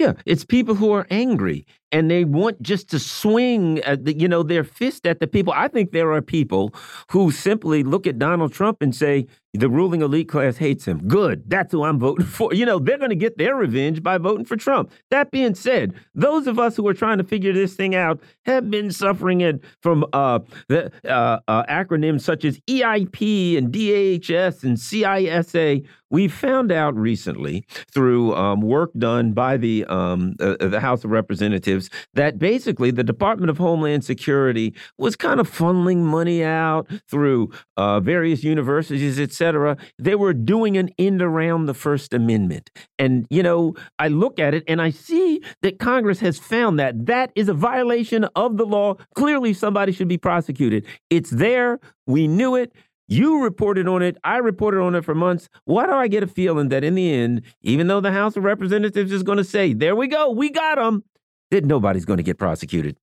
Speaker 1: Yeah, it's people who are angry. And they want just to swing, the, you know, their fist at the people. I think there are people who simply look at Donald Trump and say, the ruling elite class hates him. Good. That's who I'm voting [LAUGHS] for. You know, they're going to get their revenge by voting for Trump. That being said, those of us who are trying to figure this thing out have been suffering it from uh, the uh, uh, acronyms such as EIP and DHS and CISA. We found out recently through um, work done by the um, uh, the House of Representatives that basically the Department of Homeland Security was kind of funneling money out through uh, various universities, etc etc. They were doing an end around the First Amendment. And, you know, I look at it and I see that Congress has found that that is a violation of the law. Clearly, somebody should be prosecuted. It's there. We knew it. You reported on it. I reported on it for months. Why do I get a feeling that in the end, even though the House of Representatives is going to say, there we go, we got them, that nobody's going to get prosecuted?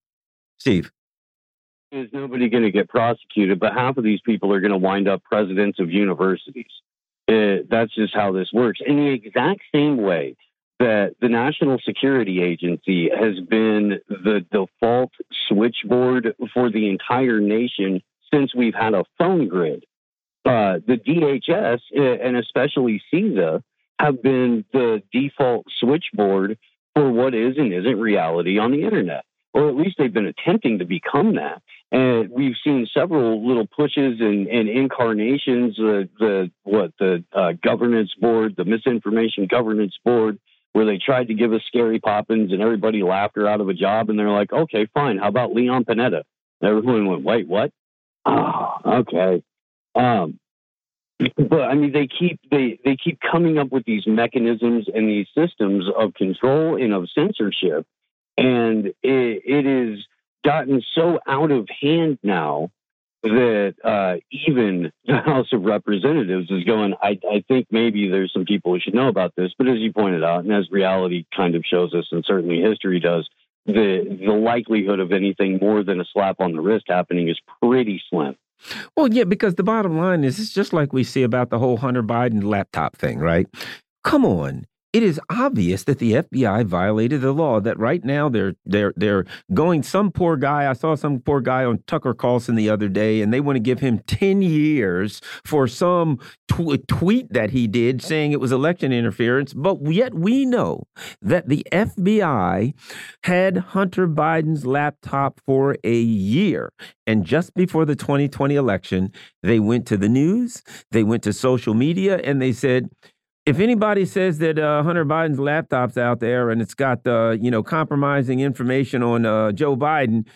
Speaker 1: Steve
Speaker 8: is nobody going to get prosecuted, but half of these people are going to wind up presidents of universities. It, uh, that's just how this works. In the exact same way that the National Security Agency has been the default switchboard for the entire nation since we've had a phone grid. Uh, the DHS uh, and especially CISA have been the default switchboard for what is and isn't reality on the internet or at least they've been attempting to become that. And we've seen several little pushes and, and incarnations. Uh, the what the uh, governance board, the misinformation governance board, where they tried to give us Scary Poppins and everybody laughed her out of a job, and they're like, "Okay, fine. How about Leon Panetta?" everyone went, "Wait, what?" Oh, okay. Um, but I mean, they keep they they keep coming up with these mechanisms and these systems of control and of censorship and it, it is gotten so out of hand now that uh, even the House of Representatives is going, I, I, think maybe there's some people who should know about this. But as you pointed out, and as reality kind of shows us, and certainly history does, the, the likelihood of anything more than a slap on the wrist happening is pretty slim.
Speaker 1: Well, yeah, because the bottom line is it's just like we see about the whole Hunter Biden laptop thing, right? Come on it is obvious that the FBI violated the law. That right now they're they're they're going some poor guy. I saw some poor guy on Tucker Carlson the other day, and they want to give him ten years for some tw tweet that he did saying it was election interference. But yet we know that the FBI had Hunter Biden's laptop for a year, and just before the 2020 election, they went to the news, they went to social media, and they said if anybody says that uh, Hunter Biden's laptop's out there and it's got uh, you know compromising information on uh, Joe Biden,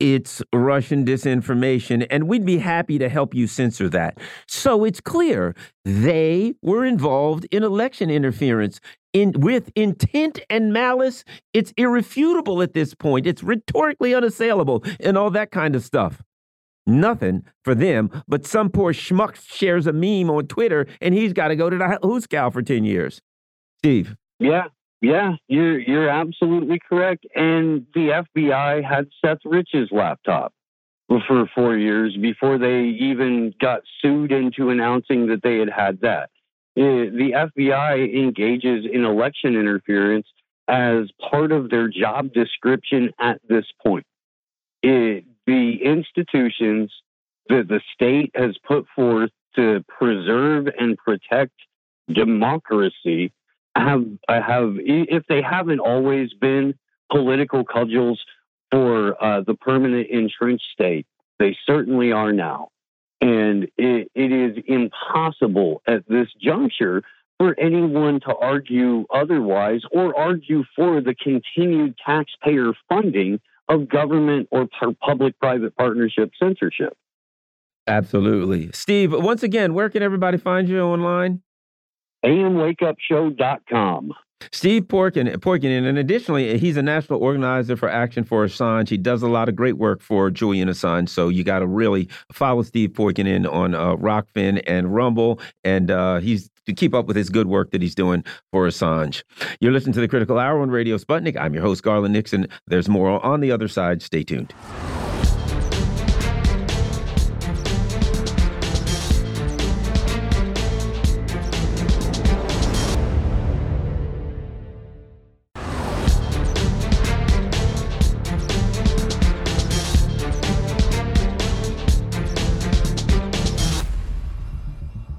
Speaker 1: it's Russian disinformation, and we'd be happy to help you censor that. So it's clear they were involved in election interference. In, with intent and malice, it's irrefutable at this point. It's rhetorically unassailable and all that kind of stuff nothing for them, but some poor schmuck shares a meme on Twitter and he's got to go to the Hooskow for 10 years. Steve.
Speaker 8: Yeah, yeah, you're you're absolutely correct. And the FBI had Seth Rich's laptop for four years before they even got sued into announcing that they had had that. Eh, the FBI engages in election interference as part of their job description at this point. It, the institutions that the state has put forth to preserve and protect democracy have have if they haven't always been political cudgels for uh, the permanent entrenched state, they certainly are now. And it, it is impossible at this juncture for anyone to argue otherwise or argue for the continued taxpayer funding of government or public private partnership censorship.
Speaker 1: Absolutely. Steve, once again, where can everybody find you online?
Speaker 8: amwakeupshow.com.
Speaker 1: Steve Porkin, Porkin, and additionally, he's a national organizer for Action for Assange. He does a lot of great work for Julian Assange. So you got to really follow Steve Porkin in on uh, Rokfin and Rumble, and uh, he's to keep up with his good work that he's doing for Assange. You're listening to the Critical Hour on Radio Sputnik. I'm your host, Garland Nixon. There's more on the other side. Stay tuned.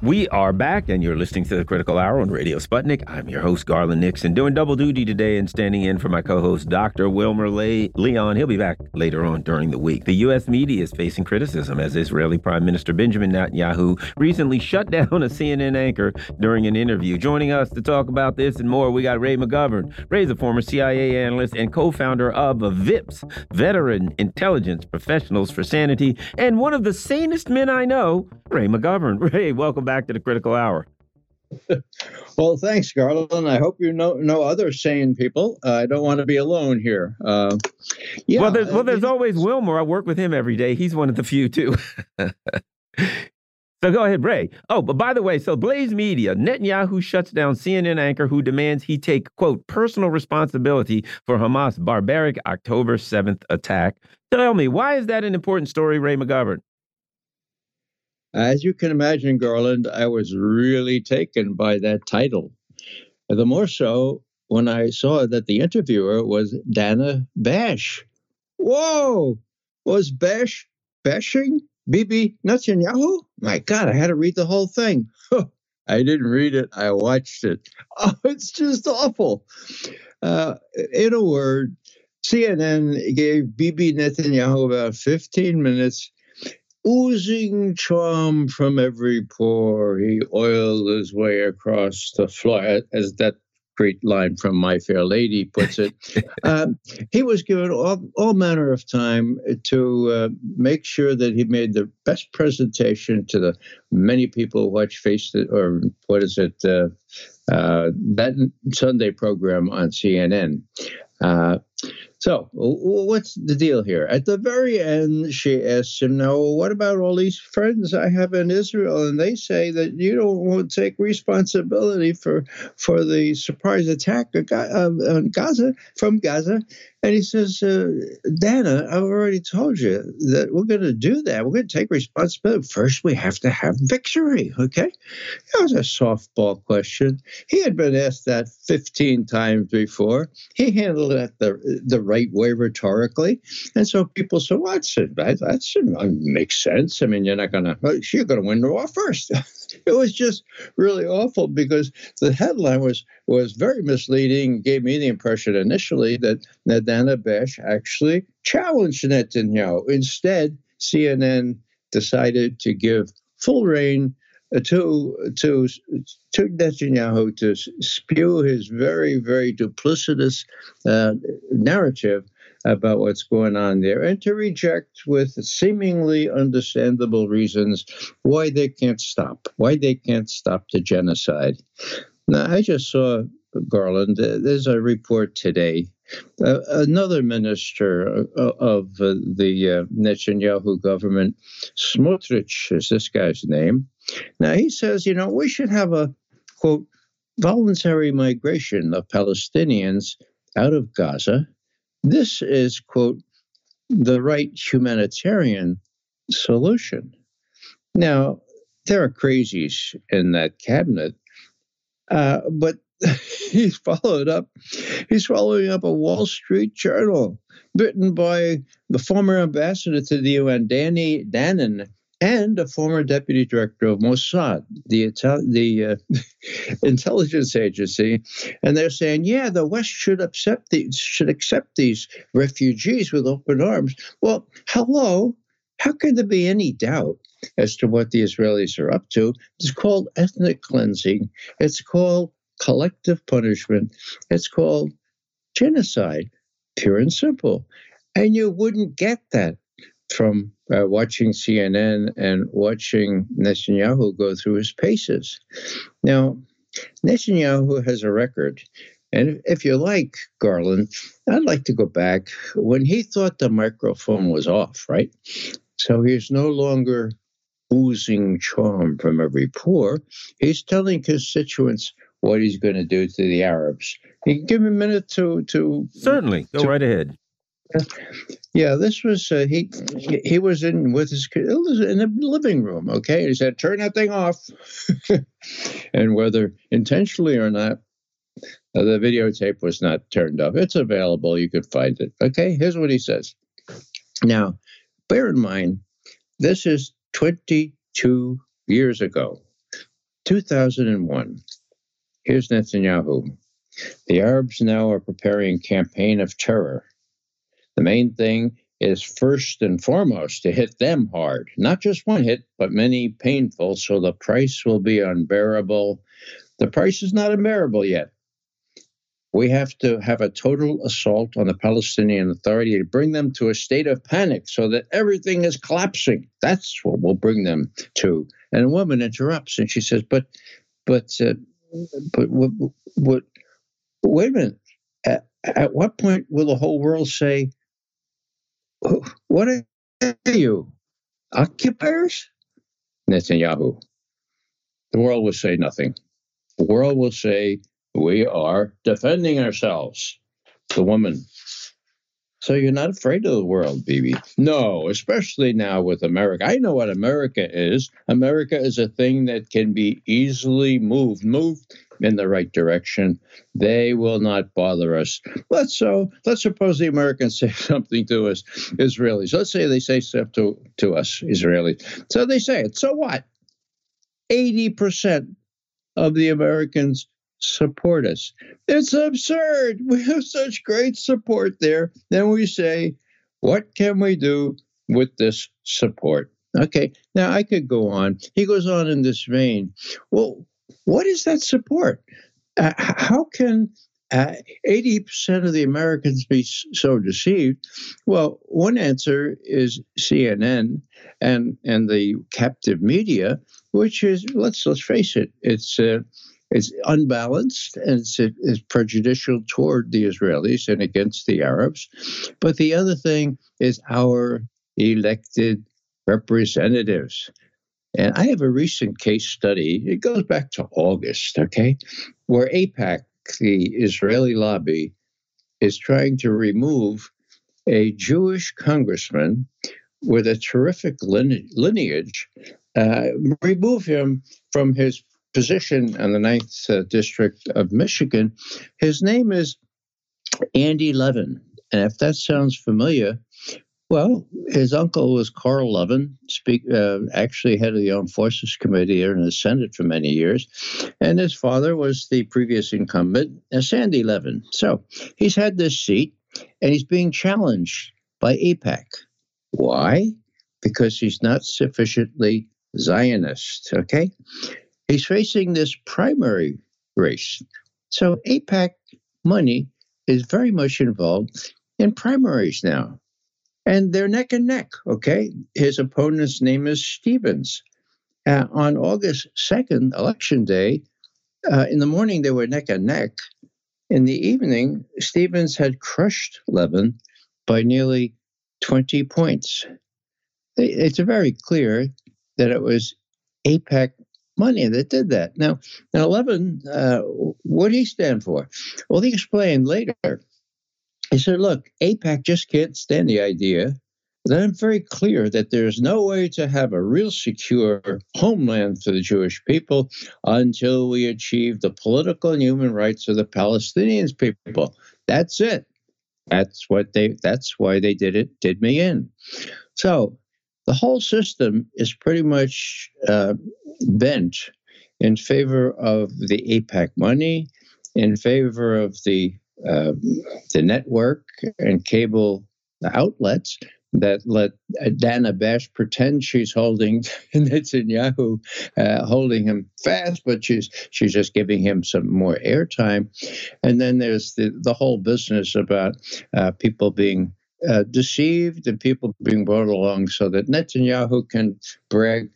Speaker 1: We are back, and you're listening to the Critical Hour on Radio Sputnik. I'm your host, Garland Nixon, doing double duty today and standing in for my co host, Dr. Wilmer Le Leon. He'll be back later on during the week. The U.S. media is facing criticism as Israeli Prime Minister Benjamin Netanyahu recently shut down a CNN anchor during an interview. Joining us to talk about this and more, we got Ray McGovern. Ray's a former CIA analyst and co founder of VIPS, Veteran Intelligence Professionals for Sanity, and one of the sanest men I know, Ray McGovern. [LAUGHS] Ray, welcome back back to the critical hour. [LAUGHS]
Speaker 9: well, thanks, Garland. I hope you know know other sane people. Uh, I don't want to be alone here. Uh,
Speaker 1: yeah. Well, there's, well, there's always Wilmer. I work with him every day. He's one of the few too. [LAUGHS] So go ahead, Ray. Oh, but by the way, so Blaze Media, Netanyahu shuts down CNN anchor who demands he take, quote, personal responsibility for Hamas' barbaric October 7th attack. Tell me, why is that an important story, Ray McGovern?
Speaker 9: As you can imagine, Garland, I was really taken by that title. The more so when I saw that the interviewer was Dana Bash. Whoa! Was Bash bashing Bibi Netanyahu? My God, I had to read the whole thing. [LAUGHS] I didn't read it, I watched it. [LAUGHS] Oh, it's just awful. Uh, in a word, CNN gave Bibi Netanyahu about 15 minutes oozing charm from every pore. He oiled his way across the floor, as that great line from My Fair Lady puts it. [LAUGHS] um, he was given all, all manner of time to uh, make sure that he made the best presentation to the many people who watch Face it, or what is it, uh, uh, that Sunday program on CNN. So, what's the deal here? At the very end, she asks him, Now, what about all these friends I have in Israel? And they say that you don't want to take responsibility for, for the surprise attack on Gaza from Gaza. And he says, uh, Dana, I've already told you that we're going to do that. We're going to take responsibility. First, we have to have victory. Okay. That was a softball question. He had been asked that 15 times before. He handled it the, the right way rhetorically. And so people said, well, that, that makes sense. I mean, you're not going to, you're going to win the war first. [LAUGHS] it was just really awful because the headline was was very misleading. Gave me the impression initially that, that Dana Bash actually challenged Netanyahu. Instead, CNN decided to give full rein to to to Netanyahu to spew his very very duplicitous uh, narrative about what's going on there and to reject with seemingly understandable reasons why they can't stop why they can't stop the genocide now i just saw garland there's a report today uh, another minister uh, of uh, the uh, Netanyahu government, Smotrich is this guy's name. Now he says, you know, we should have a quote voluntary migration of Palestinians out of Gaza. This is quote the right humanitarian solution. Now there are crazies in that cabinet, uh, but [LAUGHS] he's followed up. He's following up a Wall Street Journal written by the former ambassador to the UN, Danny Danon, and a former deputy director of Mossad, the the uh, [LAUGHS] intelligence agency, and they're saying, yeah, the West should accept these should accept these refugees with open arms. Well, hello, how can there be any doubt as to what the Israelis are up to? It's called ethnic cleansing. It's called collective punishment. It's called genocide, pure and simple. And you wouldn't get that from uh, watching CNN and watching Netanyahu go through his paces. Now, Netanyahu has a record. And if you like, Garland, I'd like to go back when he thought the microphone was off, right? So he's no longer oozing charm from every pore. He's telling constituents what he's going to do to the Arabs. You can give me a minute to to
Speaker 1: certainly go to, right ahead.
Speaker 9: Yeah, this was uh, he. He was in with his in the living room. Okay, he said, "Turn that thing off," [LAUGHS] and whether intentionally or not, uh, the videotape was not turned off. It's available. You could find it. Okay, here's what he says. Now, bear in mind, this is 22 years ago. 2001. Here's Netanyahu. The Arabs now are preparing a campaign of terror. The main thing is first and foremost to hit them hard, not just one hit, but many painful, so the price will be unbearable. The price is not unbearable yet. We have to have a total assault on the Palestinian Authority to bring them to a state of panic so that everything is collapsing. That's what will bring them to. And a woman interrupts and she says, "But, but, uh, but what, what? Wait a minute. At, at what point will the whole world say, what are you? Occupiers? Netanyahu. The world will say nothing. The world will say, we are defending ourselves. The woman. So you're not afraid of the world, Bibi? No, especially now with America. I know what America is. America is a thing that can be easily moved, moved in the right direction. They will not bother us. Let's so let's suppose the Americans [LAUGHS] say something to us, Israelis. Let's say they say stuff to, to us, Israelis. So they say it. So what? 80% of the Americans support us. It's absurd. [LAUGHS] We have such great support there. Then we say, what can we do with this support? Okay, now I could go on. He goes on in this vein. Well, what is that support? Uh, how can uh, 80% of the Americans be so deceived? Well, one answer is CNN and, and the captive media, which is, let's, let's face it, it's, uh, it's unbalanced and it's, it's prejudicial toward the Israelis and against the Arabs. But the other thing is our elected representatives. And I have a recent case study. It goes back to August, okay, where AIPAC, the Israeli lobby, is trying to remove a Jewish congressman with a terrific lineage, uh, remove him from his position in the Ninth uh, District of Michigan. His name is Andy Levin. And if that sounds familiar, well, his uncle was Carl Levin, speak, uh, actually head of the Armed Forces Committee here in the Senate for many years. And his father was the previous incumbent, uh, Sandy Levin. So he's had this seat and he's being challenged by AIPAC. Why? Because he's not sufficiently Zionist, okay? He's facing this primary race. So AIPAC money is very much involved in primaries now and they're neck and neck. Okay, his opponent's name is Stevens. Uh, on August second, election day, uh, in the morning they were neck and neck. In the evening, Stevens had crushed Levin by nearly 20 points. It's very clear that it was AIPAC money that did that. Now, now Levin, uh, what did he stand for? Well, he explained later he said, look, AIPAC just can't stand the idea that I'm very clear that there's no way to have a real secure homeland for the Jewish people until we achieve the political and human rights of the Palestinians people. That's it. That's what they that's why they did it, did me in. So the whole system is pretty much uh, bent in favor of the AIPAC money, in favor of the uh, the network and cable outlets that let Dana Bash pretend she's holding [LAUGHS] Netanyahu, uh, holding him fast, but she's she's just giving him some more airtime. And then there's the the whole business about uh, people being uh, deceived and people being brought along so that Netanyahu can brag.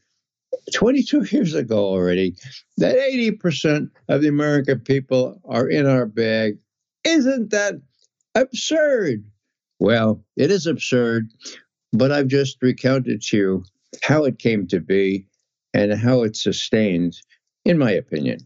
Speaker 9: 22 years ago already, that 80% of the American people are in our bag isn't that absurd? Well, it is absurd, but I've just recounted to you how it came to be and how it sustained, in my opinion.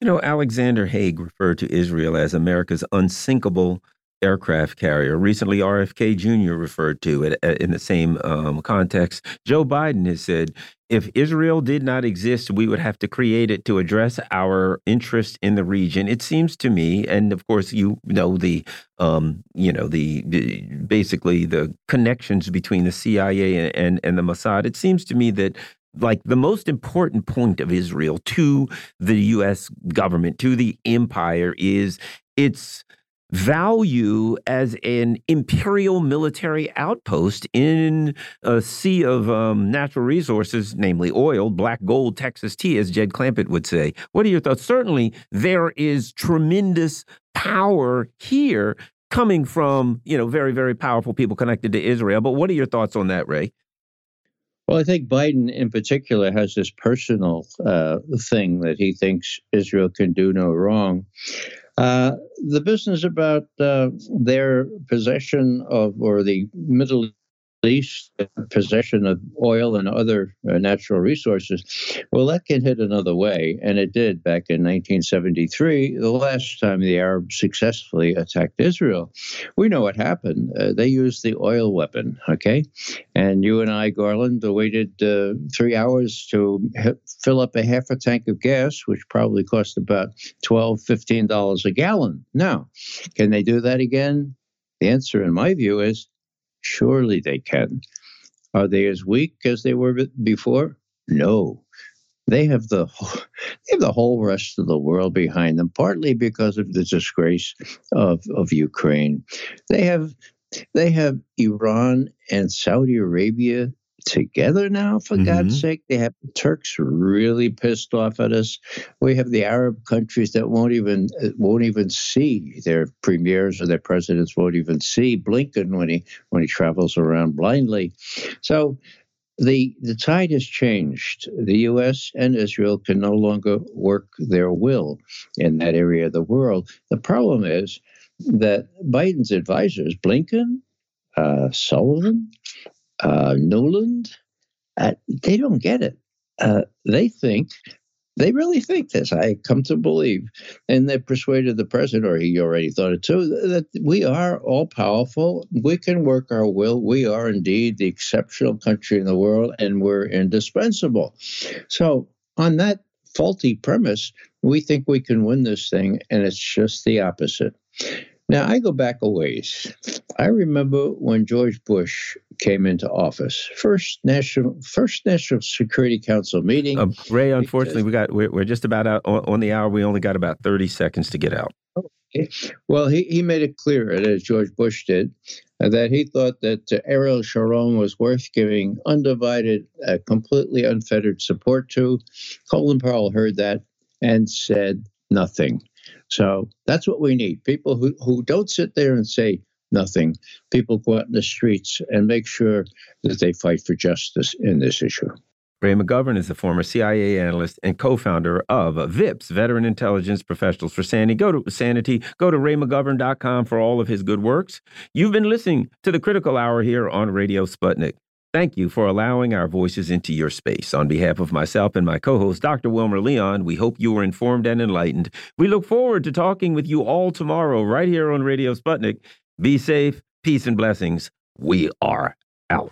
Speaker 1: You know, Alexander Haig referred to Israel as America's unsinkable aircraft carrier. Recently, RFK Jr. referred to it uh, in the same um, context. Joe Biden has said if Israel did not exist, we would have to create it to address our interest in the region. It seems to me, and of course, you know the, um, you know the, the, basically the connections between the CIA and, and and the Mossad. It seems to me that like the most important point of Israel to the U.S. government, to the empire, is its value as an imperial military outpost in a sea of um, natural resources, namely oil, black gold, Texas tea, as Jed Clampett would say. What are your thoughts? Certainly, there is tremendous power here coming from you know very very powerful people connected to Israel. But what are your thoughts on that, Ray?
Speaker 9: Well, I think Biden in particular has this personal uh, thing that he thinks Israel can do no wrong. Uh, the business about uh, their possession of, or the Middle least possession of oil and other uh, natural resources, well, that can hit another way. And it did back in 1973, the last time the Arabs successfully attacked Israel. We know what happened. Uh, they used the oil weapon, okay? And you and I, Garland, waited uh, three hours to fill up a half a tank of gas, which probably cost about $12, $15 a gallon. Now, can they do that again? The answer, in my view, is Surely they can. Are they as weak as they were before? No. They have the whole, [LAUGHS] they have the whole rest of the world behind them, partly because of the disgrace of, of Ukraine. They have they have Iran and Saudi Arabia together now, for mm-hmm. God's sake. They have the Turks really pissed off at us. We have the Arab countries that won't even uh, won't even see their premiers or their presidents won't even see Blinken when he when he travels around blindly. So the the tide has changed. The U.S. and Israel can no longer work their will in that area of the world. The problem is that Biden's advisors, Blinken, uh, Sullivan, uh, Nuland, uh, they don't get it. Uh, they think, they really think this, I come to believe, and they persuaded the president, or he already thought it too, that we are all powerful. We can work our will. We are indeed the exceptional country in the world, and we're indispensable. So, on that faulty premise, we think we can win this thing, and it's just the opposite. Now, I go back a ways. I remember when George Bush came into office, first national first National Security Council meeting.
Speaker 1: Uh, Ray, unfortunately, we got we're, we're just about out on, on, the hour. We only got about thirty seconds to get out.
Speaker 9: Okay. Well, he, he made it clear, as George Bush did, uh, that he thought that uh, Ariel Sharon was worth giving undivided, uh, completely unfettered support to. Colin Powell heard that and said nothing. So that's what we need people who, who don't sit there and say nothing. People go out in the streets and make sure that they fight for justice in this issue.
Speaker 1: Ray McGovern is a former CIA analyst and co-founder of VIPS, Veteran Intelligence Professionals for Sanity. Go to Sanity. Go to raymcgovern.com for all of his good works. You've been listening to the Critical Hour here on Radio Sputnik. Thank you for allowing our voices into your space. On behalf of myself and my co host, Dr. Wilmer Leon, we hope you were informed and enlightened. We look forward to talking with you all tomorrow, right here on Radio Sputnik. Be safe, peace, and blessings. We are out.